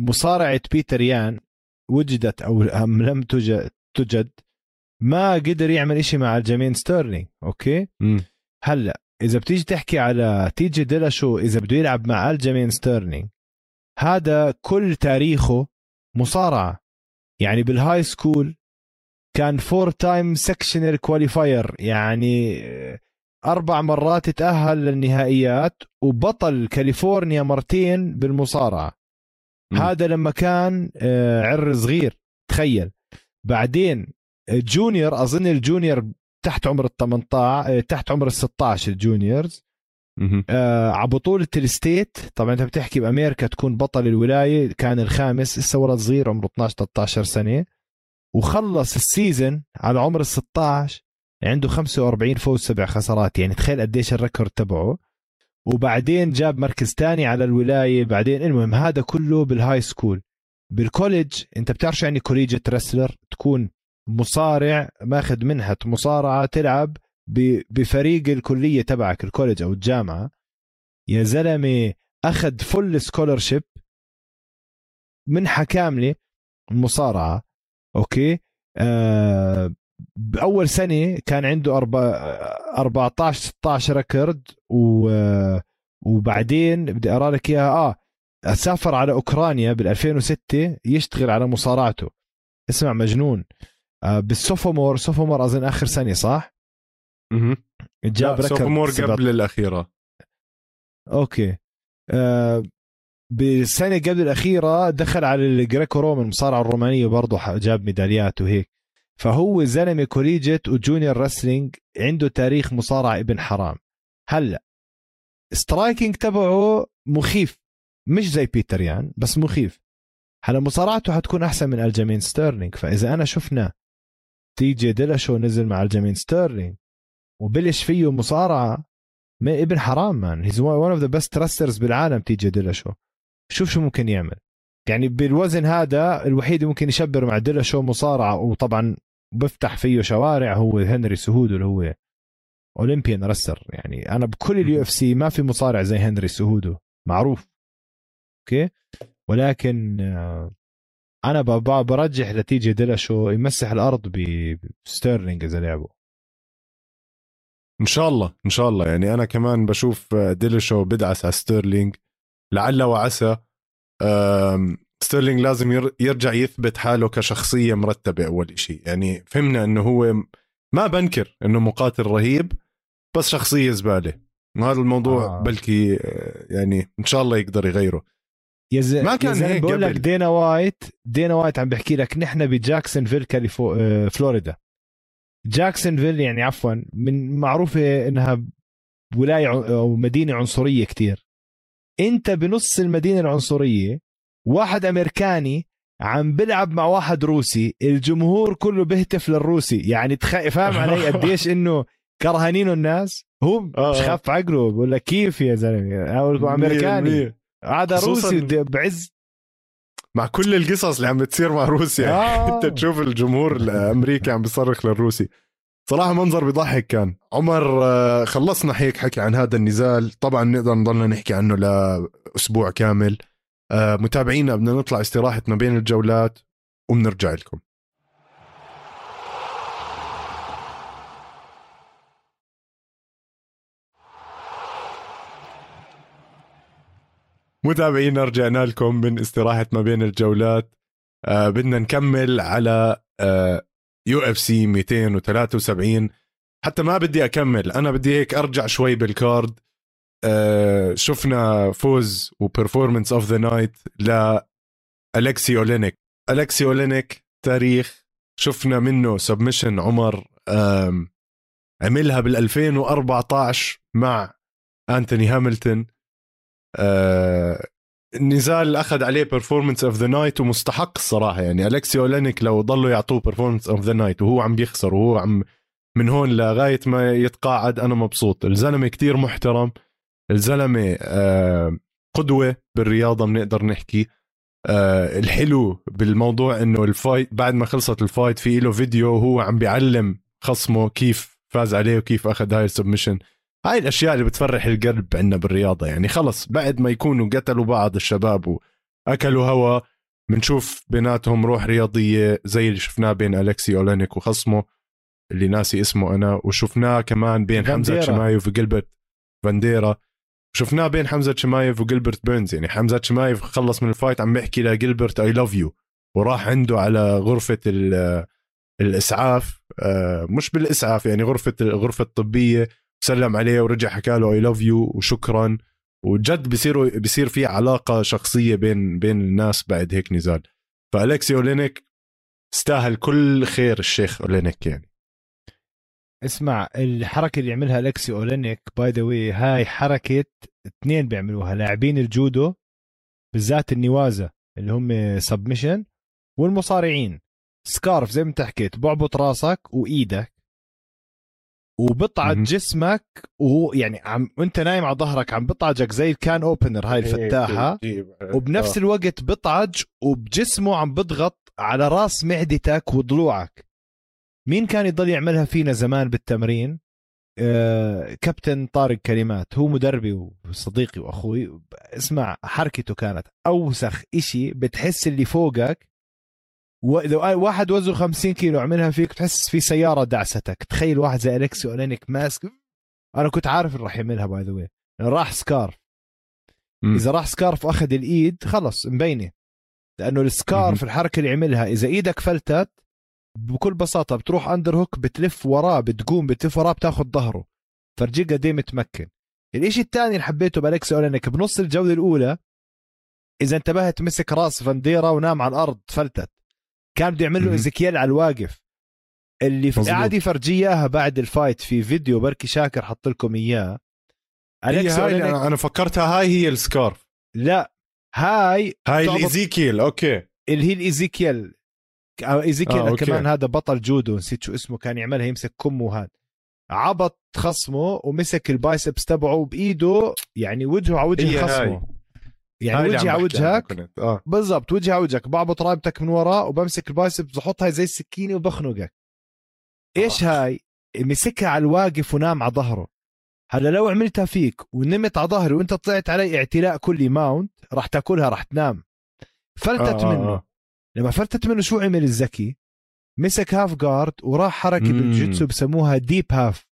مصارعة بيتر يان وجدت أو لم توجد توجد ما قدر يعمل إشي مع ألجمين ستيرلينج أوكي؟ مم. هلأ إذا بتيجي تحكي على تي جي ديلاشو إذا بده يلعب مع ألجمين ستيرلينج هذا كل تاريخه مصارعة. يعني بال high school كان four time sectional qualifier يعني آه، أربع مرات تأهل للنهائيات وبطل كاليفورنيا مرتين بالمصارعة مم. هذا لما كان آه، عر صغير تخيل بعدين ال junior أظن ال junior تحت عمر ال 18 آه، تحت عمر ال 16 ال juniors. آه على بطولة ال state طبعا أنت بتحكي بأمريكا تكون بطل الولاية كان الخامس لسه ولد صغير عمره 12 13 سنة وخلص ال season على عمر ال 16 عنده 45 فوز سبع خسارات. يعني تخيل قديش ال record تبعه. وبعدين جاب مركز تاني على الولاية. بعدين المهم هذا كله بال high school بال college انت بتعرف شو يعني collegiate wrestler تكون مصارع ماخذ منحة مصارعة تلعب بفريق الكلية تبعك ال college أو الجامعة. يا زلمة أخذ full scholarship منحه كامله مصارعة. okay؟ آه بأول سنة كان عنده أربع 14 16 record و وبعدين بدي أقرأ لك إياها. آه سافر على أوكرانيا بال 2006 يشتغل على مصارعته. اسمع مجنون. آه بال sophomore sophomore أظن آخر سنة صح؟ مهم. جاب record sophomore قبل الأخيرة. okay. آه بالسنه قبل الأخيرة دخل على ال Greco-Roman المصارعه الرومانية برضه جاب ميداليات وهيك. فهو زلمة collegiate و junior wrestling عنده تاريخ مصارعة ابن حرام. هلأ striking تبعه مخيف مش زي بيتر يان بس مخيف. هلأ مصارعته حتكون أحسن من ألجمين ستيرلينج فإذا أنا شفنا تي جي ديلاشو نزل مع ألجمين ستيرلينج وبلش فيه مصارعة ما ابن حرام man he's one of the best wrestlers بالعالم تي جي ديلاشو. شوف شو ممكن يعمل. يعني بالوزن هذا الوحيد اللي ممكن يشبر مع ديلاشو مصارعة وطبعا بفتح فيه شوارع هو هنري سيهودو اللي هو Olympian wrestler. يعني أنا بكل ال UFC ما في مصارع زي هنري سيهودو معروف. okay؟ ولكن آه، أنا برجح لتي جي ديلاشو يمسح الأرض بستيرلينج إذا لعبوا. إن شاء الله إن شاء الله. يعني أنا كمان بشوف ديلاشو بدعس على ستيرلينج. لعل وعسى ستيرلينج لازم ير- يرجع يثبت حاله كشخصية مرتبة أول شيء يعني فهمنا أنه هو ما بنكر أنه مقاتل رهيب بس شخصية زبالة. وهذا الموضوع آه. بلكي يعني إن شاء الله يقدر يغيره. يا زي ما كان هيك بقول لك. دينا وايت دينا وايت عم بحكي لك نحن بجاكسونفيل كاليفو آه، فلوريدا. جاكسونفيل يعني عفوا من معروفة إنها ولاية أو مدينة عنصرية كتير. انت بنص المدينة العنصرية واحد أمريكاني عم بلعب مع واحد روسي الجمهور كله بيهتف للروسي. يعني تخ... فاهم علي *laughs* قديش إنه كرهانينه الناس؟ هو آه، مش. خاف عقله بقول لك كيف يا زلمة؟ أمريكاني. هذا روسي بعز. مع كل القصص اللي عم بتصير مع روسيا. آه. *laughs* انت تشوف الجمهور الأمريكي عم بيصرخ للروسي. صراحة منظر بيضحك كان. عمر آه، خلصنا هيك حكي عن هذا النزال. طبعا نقدر نضلنا نحكي عنه لأسبوع كامل. آه، متابعينا بدنا نطلع استراحة ما بين الجولات وبنرجع لكم. متابعينا رجعنا لكم من استراحة ما بين الجولات. آه بدنا نكمل على UFC 273 حتى ما بدي أكمل أنا بدي هيك أرجع شوي بال card. آه شفنا فوز و performance of the night الكسي أولينيك. الكسي أولينيك تاريخ شفنا منه submission عمر عملها بال 2014 مع أنتوني هاملتون. آه، النزال أخذ عليه performance of the night ومستحق الصراحة. يعني الكسي اولينيك لو ضلوا يعطوه performance of the night وهو عم بيخسر وهو عم من هون لغاية ما يتقاعد أنا مبسوط. الزلمة كتير محترم. الزلمة آه، قدوة بالرياضة بنقدر نحكي. آه، الحلو بالموضوع إنه ال fight بعد ما خلصت ال fight في له فيديو وهو عم بيعلم خصمه كيف فاز عليه وكيف أخذ هاي ال submission هاي الأشياء اللي بتفرح القلب عندنا بالرياضة. يعني خلص بعد ما يكونوا قتلوا بعض الشباب وأكلوا هوا بنشوف بيناتهم روح رياضية زي اللي شفناه بين الكسي أولينيك وخصمه اللي ناسي اسمه أنا. وشفناه كمان بين حمزة شمايف وجلبرت فانديرا. شفناه بين حمزة شمايف وجلبرت بيرنز. يعني حمزة شمايف خلص من ال fight عم بيحكي لجلبرت I love you وراح عنده على غرفة الإسعاف. آه، مش بالإسعاف يعني غرفة الغرفه الطبية. سلم عليه ورجع حكى له I love you وشكرا. وجد بيصيروا بيصير في علاقة شخصية بين بين الناس بعد هيك نزال. فالكسي أولينيك استاهل كل خير الشيخ أولينيك يعني. اسمع الحركة اللي عملها الكسي أولينيك by the way هاي حركة اثنين بيعملوها لاعبين الجودو بالذات النيوازا اللي هم submission والمصارعين. scarf زي ما انت حكيت بعبط راسك وإيدك وبطعج جسمك وهو يعني عم وانت نايم على ظهرك عم بطعجك زي ال can opener هاي الفتاحة. وبنفس الوقت بطعج وبجسمه عم بضغط على راس معدتك وضلوعك. مين كان يضل يعملها فينا زمان بالتمرين؟ آه كابتن طارق كلمات. هو مدربي وصديقي وأخوي. اسمع حركته كانت أوسخ إشي. بتحس اللي فوقك واحد وزنه 50 كيلو عملها فيك تحس في سيارة دعستك. تخيل واحد زي الكسي اولينيك ماسك. أنا كنت عارف راح يعملها by the way راح scarf إذا راح scarf واخذ الإيد خلص مبينة. لأنه ال scarf الحركة اللي عملها إذا إيدك فلتت بكل بساطة بتروح underhook بتلف وراه بتقوم بتلف وراه بتاخذ ظهره. فرجيه قد متمكن الإشي الثاني اللي حبيته بالكس اولينيك بنص الجولة الأولى إذا انتبهت مسك راس فانديرا ونام على الأرض فلتت. كان بده يعمل له Ezekiel على الواقف. اللي قاعد يفرجيه إياها بعد ال fight في فيديو بركي شاكر حط لكم إياه. هي هاي أنا, أنا فكرتها هاي هي ال scarf. لا هاي هاي ال Ezekiel okay. اللي هي ال Ezekiel Ezekiel آه كمان هذا بطل جودو نسيت شو اسمه كان يعملها يمسك كمه وهذا عبط خصمه ومسك ال biceps تبعه بإيده يعني وجهه على وجه خصمه. يعني وجهي على وجهك آه. بالضبط وجهي على وجهك بعبط رابطك من وراء وبمسك ال biceps بحطها زي السكينة وبخنقك. إيش آه. هاي؟ مسكها على الواقف ونام على ظهره. هلا لو عملتها فيك ونمت على ظهري وأنت طلعت علي اعتلاء كلي mount راح تاكلها راح تنام. فلتت آه. منه. آه. لما فلتت منه شو عمل الذكي مسك half guard وراح حركة بالجوجيتسو بسموها deep half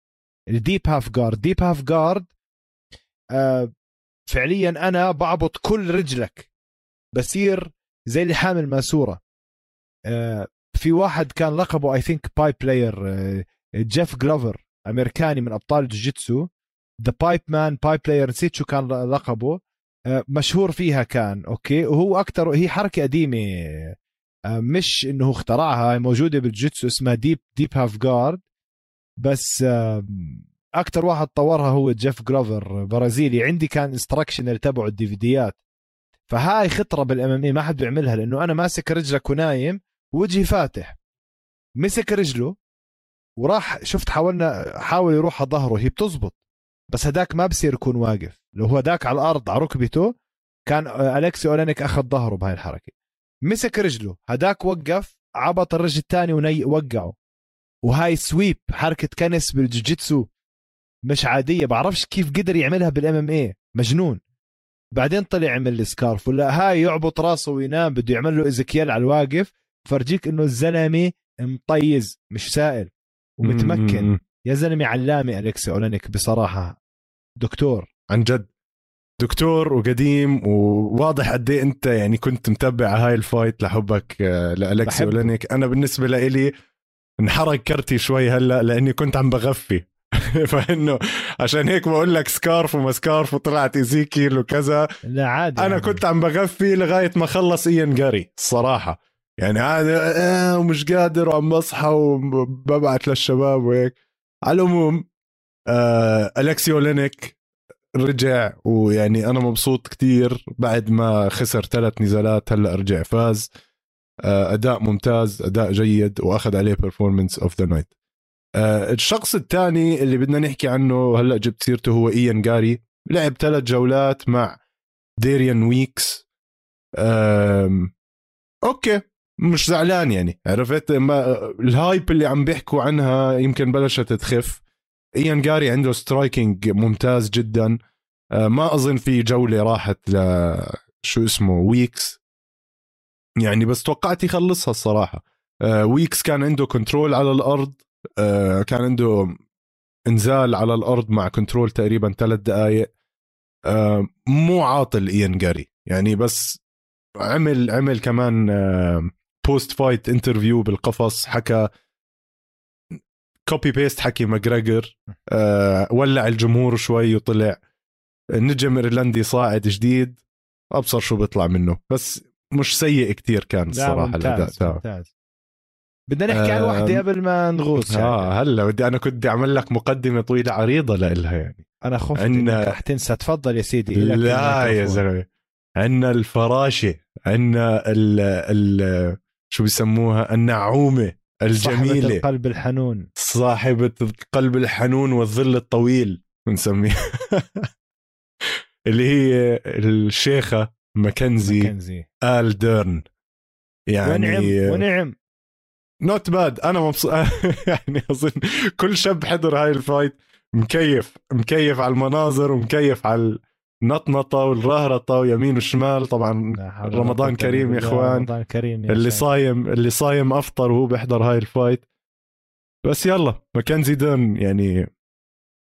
ال deep half guard deep half guard آه فعليا أنا بعبط كل رجلك. بصير زي اللي حامل ماسوره آه في واحد كان لقبه I think pipe layer جيف جلوفر أمريكاني من أبطال الجوجيتسو. the pipe man pipe layer نسيت شو كان لقبه. آه مشهور فيها كان okay. وهو أكثر هي حركة قديمة. آه مش إنه اخترعها موجودة بالجوجيتسو اسمها deep deep half guard بس أكثر واحد طورها هو جيف جلوفر برازيلي. عندي كان instructional تبعه ال DVDيات. فهاي خطرة بال MMA ما حد بيعملها لأنه أنا ماسك رجلك ونايم وجهي فاتح. مسك رجله وراح شفت حاولنا حاول يروح على ظهره هي بتزبط. بس هداك ما بصير يكون واقف. لو هو هداك على الأرض على ركبته كان الكسي اولانيك أخذ ظهره بهاي الحركة. مسك رجله هداك وقف عبط الرجل الثاني وني وقعه. وهاي sweep حركة كنس بالجوجيتسو. مش عادية بعرفش كيف قدر يعملها بال MMA مجنون. بعدين طلع عمل ال scarf ولا هاي يعبط راسه وينام بده يعمل له Ezekiel على الواقف فرجيك إنه الزلمة مطيز مش سائل. ومتمكن. يا زلمة علامة الكسي أولينيك بصراحة. دكتور. عن جد. دكتور وقديم وواضح قد إيه أنت يعني كنت متبع هاي ال fight لحبك آه، لالكسي أولينيك. أنا بالنسبة لإلي انحرق كرتي شوي هلأ لأني كنت عم بغفي. *laughs* فانه عشان هيك بقول لك scarf وما scarf وطلعت Ezekiel وكذا. لا عادي أنا يعني. كنت عم بغفي لغاية ما خلص إيان جاري الصراحة. يعني هذا آه ومش قادر وعم بصحى وببعت للشباب وهيك. على العموم آه الكسي اولينيك رجع ويعني أنا مبسوط كتير بعد ما خسر ثلاث نزالات هلأ رجع فاز. آه أداء ممتاز أداء جيد وأخذ عليه performance of the night الشخص الثاني اللي بدنا نحكي عنه هلأ جبت سيرته هو إيان جاري لعب ثلاث جولات مع ديريان ويكس. okay مش زعلان يعني عرفت؟ ما ال hype اللي عم بيحكوا عنها يمكن بلشت تخف. إيان جاري عنده striking ممتاز جدا. أه ما أظن في جولة راحت ل شو اسمه ويكس يعني بس توقعت يخلصها الصراحة. ويكس كان عنده control على الأرض. كان عنده انزال على الأرض مع control تقريبا ثلاث دقائق أه مو عاطل ايان جاري يعني بس عمل عمل كمان post-fight interview بالقفص حكى copy paste حكي ماجريجر. أه ولع الجمهور شوي وطلع. نجم إيرلندي صاعد جديد. أبصر شو بيطلع منه. بس مش سيء كتير كان الصراحه الأداء. تاعه ممتاز. بدنا نحكي عن وحدة قبل ما نغوص يعني. آه هلا بدي أنا كنت بدي أعمل لك مقدمة طويلة عريضة لإلها يعني. أنا خفت عنا- انك رح تنسى تفضل يا سيدي لا يا. زلمة. عندنا الفراشة عندنا ال ال شو بيسموها؟ النعومه صاحبة الجميلة. القلب الحنون. صاحبة القلب الحنون والظل الطويل بنسميها. *laughs* اللي هي الشيخة ماكنزي ماكنزي. آل ديرن. ونعم يعني ونعم. not bad أنا مبسوط *laughs* يعني أظن كل شاب حضر هاي ال fight مكيف مكيف على المناظر ومكيف على النطنطة والرهرطة ويمين وشمال طبعا رمضان كريم يا. رمضان كريم يا اللي. صايم اللي صايم أفطر وهو بيحضر هاي ال fight بس يلا ماكنزي ديرن يعني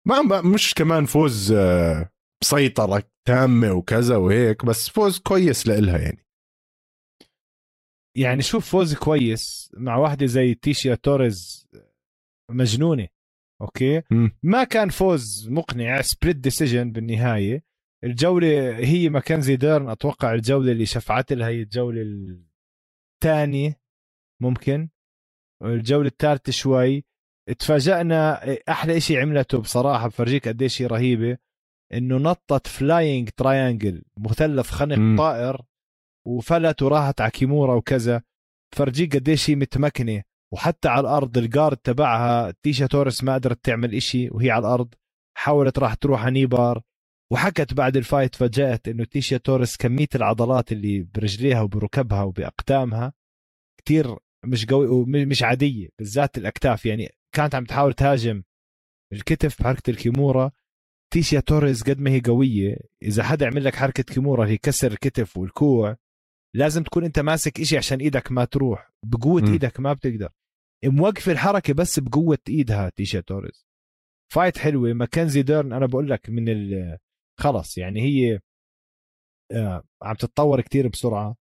ما ما- مش كمان فوز آه، سيطرة تامة وكذا وهيك بس فوز كويس لإلها يعني يعني شوف فوز كويس مع واحدة زي تيشيا توريز مجنونة okay؟ مم. ما كان فوز مقنع split decision بالنهاية. الجولة هي ماكنزي ديرن أتوقع الجولة اللي شفعت لها هي الجولة الثانية ممكن. الجولة الثالثة شوي. تفاجأنا أحلى إشي عملته بصراحة بفرجيك قديش هي رهيبة إنه نطت flying triangle مثلث خنق. طائر. وفلت وراحت على kimura وكذا. فرجيك قديش هي متمكنة وحتى على الأرض ال guard تبعها تيشا توريس ما قدرت تعمل إشي وهي على الأرض حاولت راح تروح على kneebar وحكت بعد ال fight فجأت إنه تيشا توريس كمية العضلات اللي برجليها وبركبها وبأقدامها كتير مش قوي ومش عادية بالذات الأكتاف. يعني كانت عم تحاول تهاجم الكتف بحركه ال kimura. تيشيا توريز قد ما هي قوية إذا حدا عمل لك حركة kimura هي كسر الكتف والكوع لازم تكون أنت ماسك إشي عشان إيدك ما تروح. بقوة م. إيدك ما بتقدر. موقف الحركة بس بقوة ايدها تيشيا توريز fight حلوة. ماكنزي ديرن أنا بقول لك من ال خلص. يعني هي آه، عم تتطور كتير بسرعة.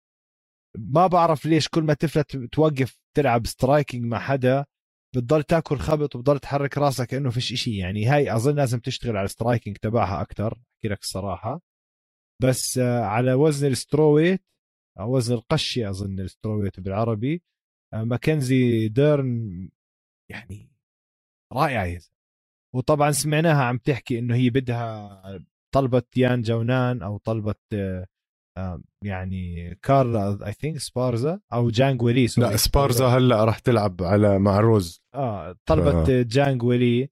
ما بعرف ليش كل ما تفلت توقف تلعب striking مع حدا بتضل تاكل خبط وبتضل تحرك راسك كأنه فيش إشي. يعني هاي أظن لازم تشتغل على ال striking تبعها أكثر أحكي لك الصراحة. بس آه، على وزن ال strawweight وزن القشه أظن ال strawweight بالعربي آه، ماكنزي ديرن يعني رائعة يا. وطبعا سمعناها عم تحكي إنه هي بدها طلبت يان جونان أو طلبت آه، يعني كارلا I think سبارزا أو جانج ويلي sorry. لا سبارزا هلأ راح تلعب على مع روز آه طلبت آه. جانج ويلي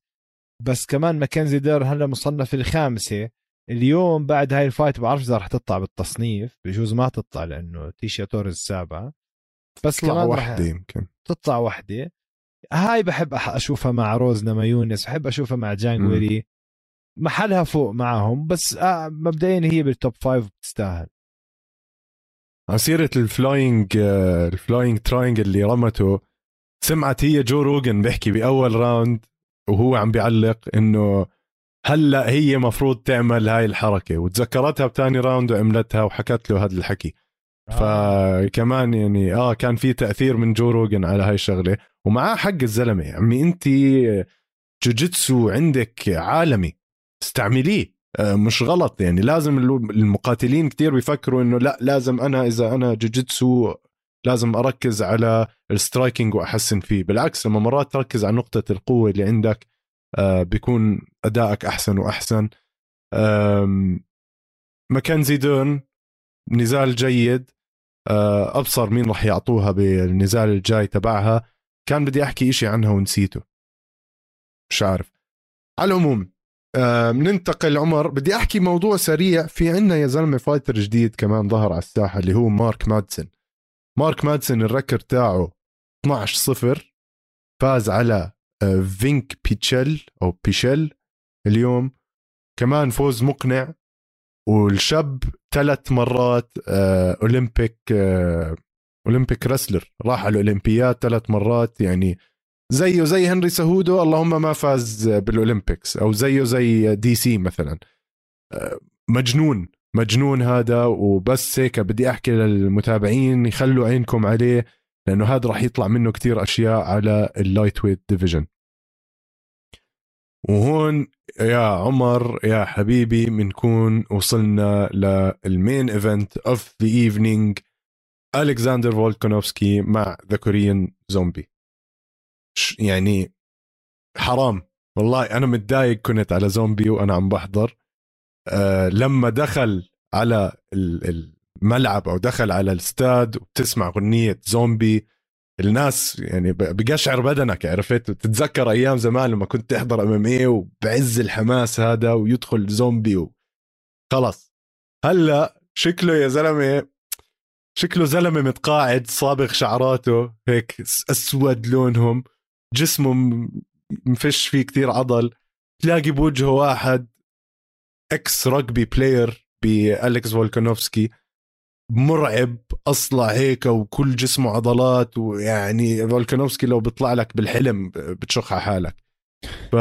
بس كمان ماكنزي ديرن هلأ مصنف الخامسة اليوم بعد هاي ال fight بعرفش إذا رح تطلع بالتصنيف بجوز ما تطلع لأنه تيشا توريز السابعه بس طلع كمان واحدة رح يمكن. تطلع وحدة. هاي بحب أشوفها مع روز نمايونس بحب أشوفها مع جانج مم. ويلي. محلها فوق معهم بس آه مبدئيا هي بال top five بتستاهل على سيرة ال flying ال flying triangle اللي رمته سمعت هي جو روجن بيحكي بأول round وهو عم بيعلق إنه هلا هي مفروض تعمل هاي الحركة. وتذكرتها بتاني round وعملتها وحكت له هذا الحكي. فكمان يعني آه كان في تأثير من جو روجن على هاي الشغلة. ومعاه حق الزلمة. عمي أنت جوجيتسو عندك عالمي. استعمليه. آه، مش غلط. يعني لازم المقاتلين كتير بيفكروا إنه لا لازم أنا إذا أنا جوجيتسو لازم أركز على ال striking وأحسن فيه. بالعكس لما مرات تركز على نقطة القوة اللي عندك آه، بيكون أدائك أحسن وأحسن. ماكنزي ديرن نزال جيد. آه، أبصر مين راح يعطوها بالنزال الجاي تبعها. كان بدي أحكي إشي عنها ونسيته. مش عارف. على العموم بننتقل عمر. بدي أحكي موضوع سريع. في عنا يا زلمة فايتر جديد كمان ظهر على الساحة اللي هو مارك مادسن مارك مادسن الركر تاعه 12 صفر فاز على آه، فينك بيتشل أو بيشل اليوم. كمان فوز مقنع والشاب ثلاث مرات آه، أولمبيك آه، Olympic wrestler. راح على الأولمبياد ثلاث مرات يعني زيه زي هنري سيهودو اللهم ما فاز بال Olympics أو زيه زي DC مثلا. آه، مجنون مجنون هذا وبس هيك بدي أحكي للمتابعين يخلوا عينكم عليه. لأنه هذا راح يطلع منه كتير أشياء على ال lightweight division وهون يا عمر يا حبيبي بنكون وصلنا لل main event of the evening الكساندر فولكانوفسكي مع the Korean Zombie يعني حرام. والله أنا متضايق كنت على زومبي وأنا عم بحضر. أه لما دخل على الملعب أو دخل على الاستاد وبتسمع أغنية زومبي. الناس يعني بقشعر بدنك عرفت؟ تتذكر أيام زمان لما كنت تحضر MMA وبعز الحماس هذا ويدخل زومبي و... خلص هلأ شكله يا زلمة شكله زلمة متقاعد صابغ شعراته هيك أسود لونهم جسمه مفش فيه كتير عضل. تلاقي بوجهه واحد ex rugby player بالعكس فولكانوفسكي. مرعب اصلع هيك وكل جسمه عضلات ويعني فولكانوفسكي لو بيطلع لك بالحلم بتشخ على حالك. ف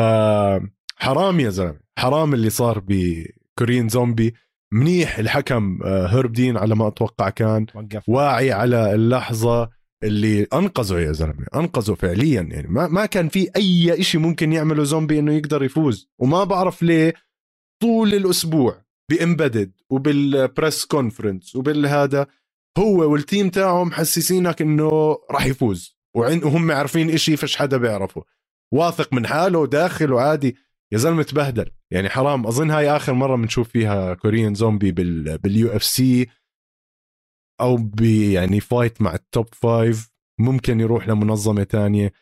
حرام يا زلمة حرام اللي صار ب Korean Zombie. منيح الحكم آه، هيرب دين على ما أتوقع كان. وقف. واعي على اللحظة اللي أنقذه يا زلمة أنقذه فعليا يعني. ما ما كان في أي شيء ممكن يعمله زومبي إنه يقدر يفوز. وما بعرف ليه طول الأسبوع بال embedded وبال press conference وبالهذا هو وال team تاعه محسسينك إنه راح يفوز. وهم عارفين إشي فش حدا بيعرفه. واثق من حاله داخل وعادي. يا زلمة تبهدل. يعني حرام. أظن هاي آخر مرة بنشوف فيها Korean Zombie بال بال UFC أو بي يعني فايت مع ال top five ممكن يروح لمنظمة تانية.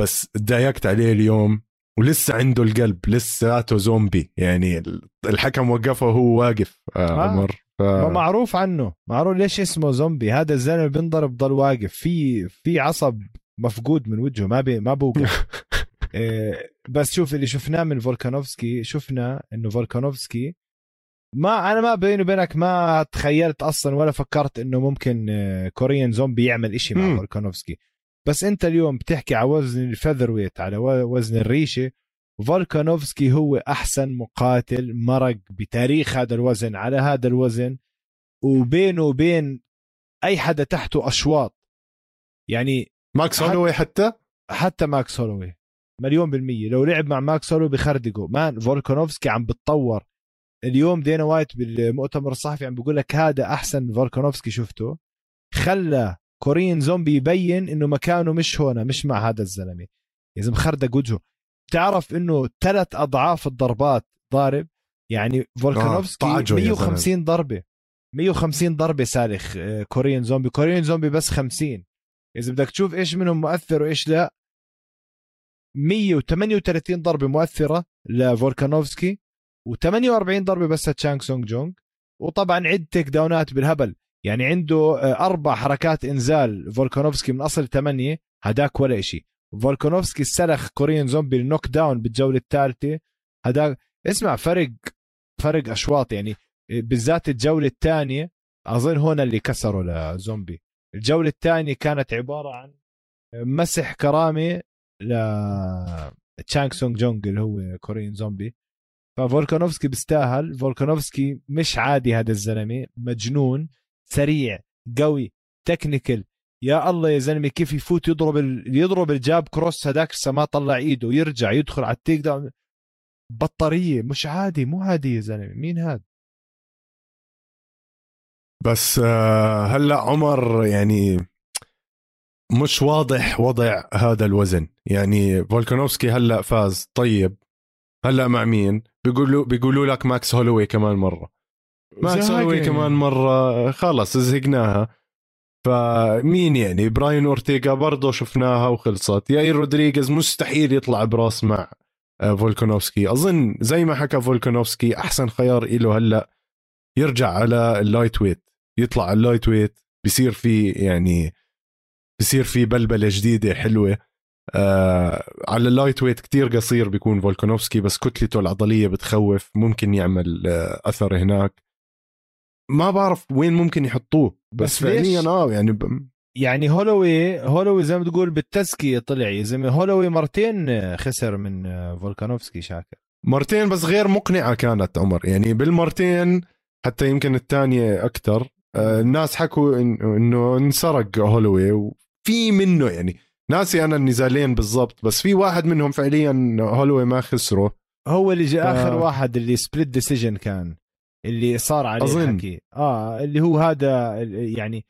بس تضايقت عليه اليوم. ولسه عنده القلب لساته زومبي يعني الحكم وقفه وهو واقف آه, آه. عمر. ف... معروف عنه. معروف ليش اسمه زومبي هذا الزلمة بينضرب ضل واقف. في في عصب مفقود من وجهه ما بي ما بوقف. *laughs* إيه بس شوف اللي شفناه من فولكانوفسكي شفنا إنه فولكانوفسكي ما أنا ما بيني وبينك ما تخيلت أصلا ولا فكرت إنه ممكن Korean Zombie يعمل إشي مع فولكانوفسكي. بس انت اليوم بتحكي على وزن ال featherweight على وزن الريشة فولكانوفسكي هو أحسن مقاتل مرق بتاريخ هذا الوزن على هذا الوزن وبينه وبين أي حدا تحته أشواط. يعني ماكس هولوي حتى؟ حتى ماكس هولوي مليون بالمية. لو لعب مع ماكس هولوي بخردقه man فولكانوفسكي عم بتطور. اليوم دينا وايت بالمؤتمر الصحفي عم بيقول لك هذا أحسن فولكانوفسكي شفته. خلى Korean Zombie يبين إنه مكانه مش هنا مش مع هذا الزلمة. يا زلمه خردق وجهه تعرف إنه ثلاث أضعاف الضربات ضارب؟ يعني فولكانوفسكي آه 150 ضربة. 150 ضربة سالخ آه، Korean Zombie. Korean Zombie بس 50 إذا بدك تشوف إيش منهم مؤثر وإيش لا 138 ضربة مؤثرة لفولكانوفسكي و48 ضربة بس لتشانغ سونغ جونغ. وطبعا عد takedown ات بالهبل. يعني عنده آه، أربع حركات إنزال فولكانوفسكي من أصل ثمانية هداك ولا شيء فولكانوفسكي سلخ Korean Zombie ال knockdown بالجولة الثالثة هذا اسمع فرق فرق أشواط يعني آه، بالذات الجولة الثانية أظن هون اللي كسروا لزومبي. الجولة الثانية كانت عبارة عن آه، مسح كرامة ل تشانغ سونغ جونج اللي هو Korean Zombie. ففولكانوفسكي بيستاهل. فولكانوفسكي مش عادي هذا الزلمة مجنون. سريع قوي technical يا الله يا زلمة كيف يفوت يضرب ال... يضرب ال jab cross هذاك ما طلع إيده ويرجع يدخل على ال takedown. بطارية مش عادي مو عادي يا زلمة. مين هذا بس آه، هلأ عمر يعني مش واضح وضع هذا الوزن. يعني فولكانوفسكي هلأ فاز طيب. هلأ مع مين؟ بيقولوا بيقولوا لك ماكس هولوي كمان مرة. ماكس هولوي كمان مرة. خلص زهقناها. فمين يعني؟ براين أورتيغا برضه شفناها وخلصت. ياير رودريغيز مستحيل يطلع براس مع آه، فولكانوفسكي أظن زي ما حكى فولكانوفسكي أحسن خيار له هلأ يرجع على ال lightweight. يطلع على ال lightweight بصير في يعني بصير في بلبلة جديدة حلوة. آه على ال lightweight كتير قصير بيكون فولكانوفسكي بس كتلته العضلية بتخوف. ممكن يعمل آه أثر هناك. ما بعرف وين ممكن يحطوه بس, بس فعليا آه يعني ب... يعني هولوي هولوي زي ما تقول بالتزكية طلع يا زلمة. هولوي مرتين خسر من فولكانوفسكي شاكر. مرتين بس غير مقنعة كانت عمر. يعني بالمرتين حتى يمكن الثانية أكثر آه، الناس حكوا إنه انسرق هولوي وفي منه يعني ناسي أنا النزالين بالضبط بس في واحد منهم فعليا هولوي ما خسره. هو اللي جاء ف... آخر واحد اللي split decision كان. اللي صار عليه أظن. الحكي. آه اللي هو هذا يعني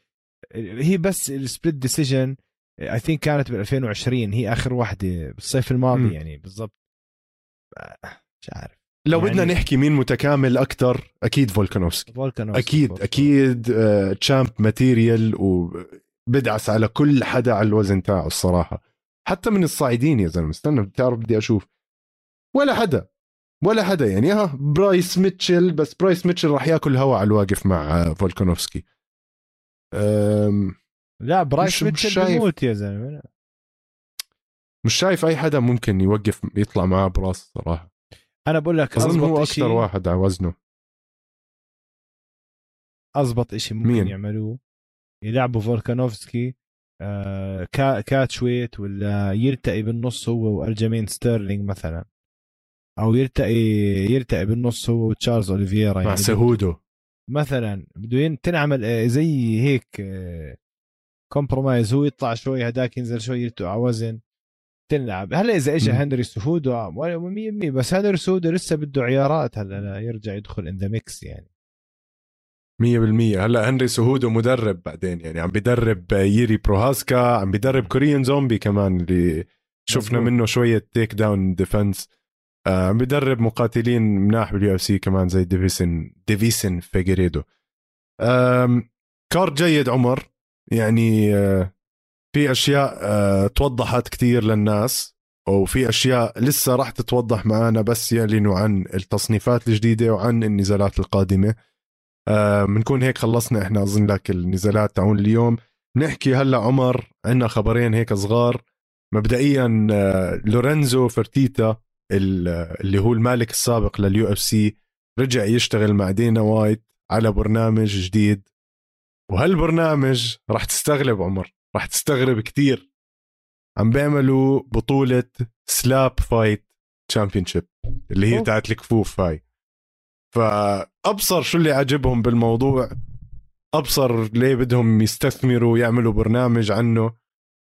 هي بس ال split decision I think كانت ب 2020 هي آخر واحدة بالصيف الماضي م. يعني بالضبط. مش عارف. لو يعني بدنا نحكي مين متكامل أكثر أكيد فولكانوفسكي. فولكانوفسكي أكيد فولكانوفسكي. أكيد آه champ material وبدعس على كل حدا على الوزن تاعه الصراحة. حتى من الصاعدين يا زلمة استنى بتعرف بدي أشوف. ولا حدا. ولا حدا يعني. ها برايس ميتشل بس برايس ميتشل راح ياكل هوا على الواقف مع فولكانوفسكي. لا برايس ميتشل بيموت يا زلمة. مش شايف أي حدا ممكن يوقف يطلع معاه براس صراحة. أنا بقول لك أظن هو أكثر واحد على وزنه. اضبط شيء ممكن مين؟ يعملوه. يلعبوا فولكانوفسكي آه catchweight ولا يلتقي بالنص هو والجمين ستيرلينج مثلا. أو يلتقي يلتقي بالنص هو وتشارلز اوليفيرا يعني. مع سهودو مثلا بده تنعمل آه، زي هيك compromise آه، هو يطلع شوي هداك ينزل شوي يلتقي على وزن. تلعب هلا إذا اجى هنري سهودو 100% بس هنري سهودو لسه بده عيارات. هلا يرجع يدخل in the mix يعني. 100% هلا هنري سهودو مدرب بعدين يعني. عم بيدرب ييري بروهاسكا عم بيدرب كوريان زومبي كمان اللي شفنا منه شوية takedown defense عم بيدرب مقاتلين مناح بال UFC كمان زي ديفيسون ديفيسون فيجريدو كارد جيد عمر. يعني آه، في أشياء آه، توضحت كثير للناس وفي أشياء لسه راح تتوضح معنا بس يعلنوا عن التصنيفات الجديدة وعن النزالات القادمة. بنكون هيك خلصنا إحنا أظن لك النزالات تاعون اليوم. نحكي هلأ عمر عندنا خبرين هيك صغار. مبدئيا آه، لورينزو فرتيتا اللي هو المالك السابق لل UFC رجع يشتغل مع دينا وايت على برنامج جديد. وهالبرنامج راح تستغرب عمر راح تستغرب كثير عم بيعملوا بطولة slap fight championship اللي هي تاعت الكفوف هاي. فأبصر شو اللي عجبهم بالموضوع أبصر ليه بدهم يستثمروا ويعملوا برنامج عنه.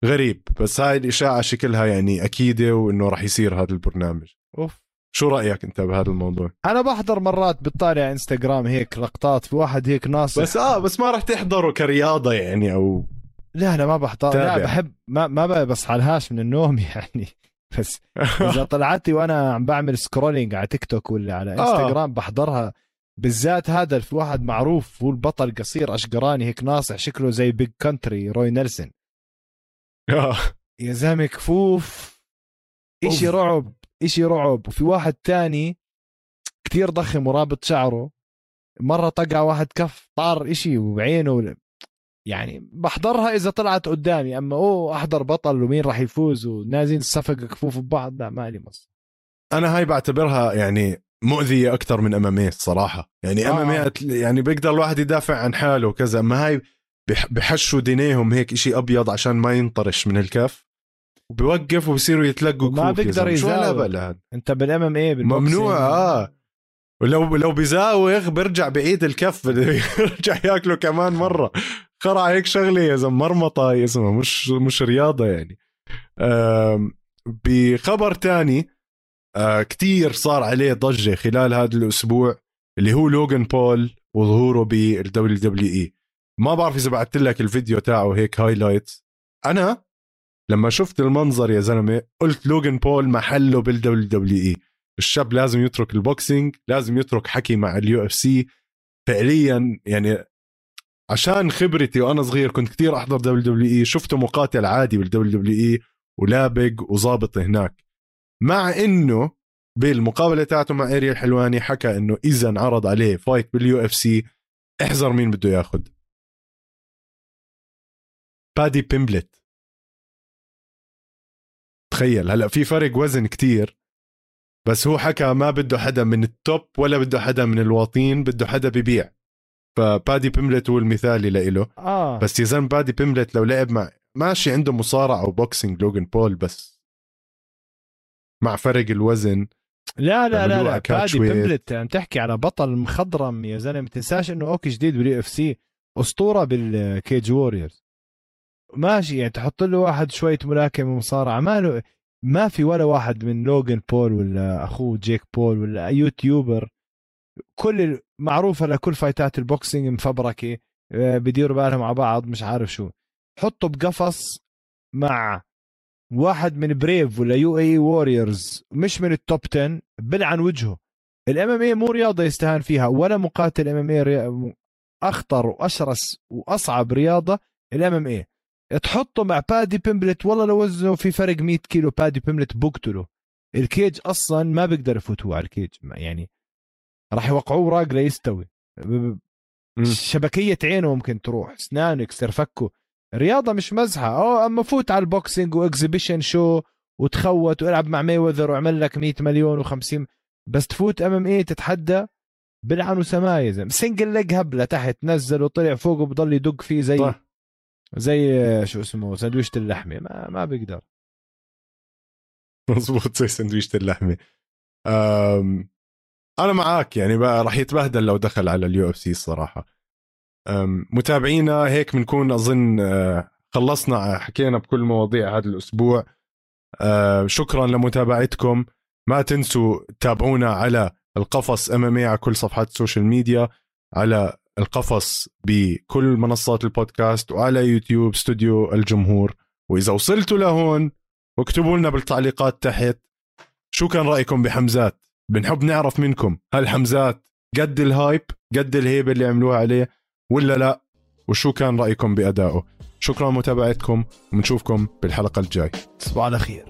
غريب. بس هاي الإشاعة شكلها يعني أكيدة وإنه راح يصير هذا البرنامج. أوف. شو رأيك أنت بهذا الموضوع؟ أنا بحضر مرات بتطالع إنستغرام هيك لقطات في واحد هيك ناصح. بس آه بس ما راح تحضره كرياضة يعني أو لا لا ما بحضر. لا بحب ما ما بصحى لهاش من النوم *laughs* يعني. بس إذا *laughs* طلعت وأنا عم بعمل scrolling على تيك توك ولا على إنستغرام آه. بحضرها بالذات هذا في واحد معروف هو البطل قصير أشقراني هيك ناصح شكله زي Big Country روي نيلسون. آه. يا زلمة كفوف. إشي رعب إشي رعب. وفي واحد تاني كتير ضخم ورابط شعره. مرة طقع واحد كف طار إشي وعينه يعني بحضرها إذا طلعت قدامي. أما أوه أحضر بطل ومين راح يفوز ونازلين صفق كفوف ببعض. لا ما لي مص. أنا هاي بعتبرها يعني مؤذية أكثر من امامي الصراحة. يعني آه. امامي يعني بيقدر الواحد يدافع عن حاله وكذا. أما هاي بحشوا دينيهم هيك إشي أبيض عشان ما ينطرش من الكف. وبيوقف وبصيروا يتلقوا ما بيقدر يزاوغ أنت بالام ام اي ممنوع آه. ولو لو بيزاوغ بيرجع بعيد الكف *laughs* يرجع ياكله كمان مرة. خرع هيك شغلة يا زلمة مرمطة يا زلمة مش مش رياضة يعني. بخبر تاني آه، كتير صار عليه ضجة خلال هذا الأسبوع اللي هو لوغان بول وظهوره بال WWE. ما بعرف إذا بعثت لك الفيديو تاعه هيك highlights أنا لما شفت المنظر يا زلمة قلت لوغان بول محله بال WWE. الشاب لازم يترك ال boxing لازم يترك حكي مع ال UFC. فعليا يعني عشان خبرتي وأنا صغير كنت كثير أحضر WWE شفته مقاتل عادي بال WWE ولابق وظابط هناك. مع إنه بالمقابلة تاعته مع أرييل الحلواني حكى إنه اذا انعرض عليه fight بال UFC احزر مين بده ياخذ بادي بيمبلت. تخيل هلا في فرق وزن كتير بس هو حكى ما بده حدا من ال top ولا بده حدا من الواطين بده حدا ببيع. فبادي بيمبلت هو المثالي لإله. آه. بس يا زلمة بادي بيمبلت لو لعب مع ماشي عنده مصارعة أو boxing لوغان بول بس مع فرق الوزن. لا لا لا لا بادي بيمبلت عم تحكي على بطل مخضرم يا زلمة. ما تنساش إنه okay جديد بال UFC أسطورة بال Cage Warriors. ماشي يعني تحط له واحد شوية ملاكمه ومصارعة. ما له ما في ولا واحد من لوغان بول ولا أخوه جيك بول ولا YouTuber. كل معروفه لكل فايتات ال boxing مفبركه آه، بديروا بالهم على بعض مش عارف شو. حطه بقفص مع واحد من بريف ولا UAE Warriors مش من ال top 10 بلعن وجهه. ال MMA مو رياضة يستهان فيها ولا مقاتل MMA أخطر وأشرس وأصعب رياضة ال MMA تحطه مع بادي بيمبلت والله لو وزنه في فرق 100 كيلو بادي بيمبلت بقتله ال cage أصلا ما بيقدر يفوتوا على ال cage يعني راح يوقعوه راق ليستوي شبكية عينه ممكن تروح اسنانه يكسر فكه. رياضه مش مزحة. أو أما فوت على البوكسينج وإكزيبيشن شو وتخوت والعب مع ميوذر وعمل لك 100 مليون و50 بس تفوت أم إم اي تتحدى بلعن وسمايز سنجل ليج هب لتحت نزل وطلع فوق وبضل يدق فيه زي طيب. زي شو اسمه سندويشة اللحمة. ما ما بيقدر. مزبوط زي سندويشة اللحمة. أم أنا معاك يعني راح يتبهدل لو دخل على ال UFC الصراحة. متابعينا هيك بنكون أظن أه، خلصنا حكينا بكل مواضيع هذا الأسبوع. أه، شكرا لمتابعتكم. ما تنسوا تتابعونا على القفص MMA على كل صفحات ال social media على القفص بكل منصات البودكاست وعلى يوتيوب استوديو الجمهور. وإذا وصلتوا لهون اكتبوا لنا بالتعليقات تحت. شو كان رأيكم بحمزات؟ بنحب نعرف منكم. هل حمزات قد الهايب؟ قد الهيبة اللي عملوها عليه؟ ولا لا؟ وشو كان رأيكم بأدائه؟ شكرا لمتابعتكم وبنشوفكم بالحلقة الجاي. تصبحوا على خير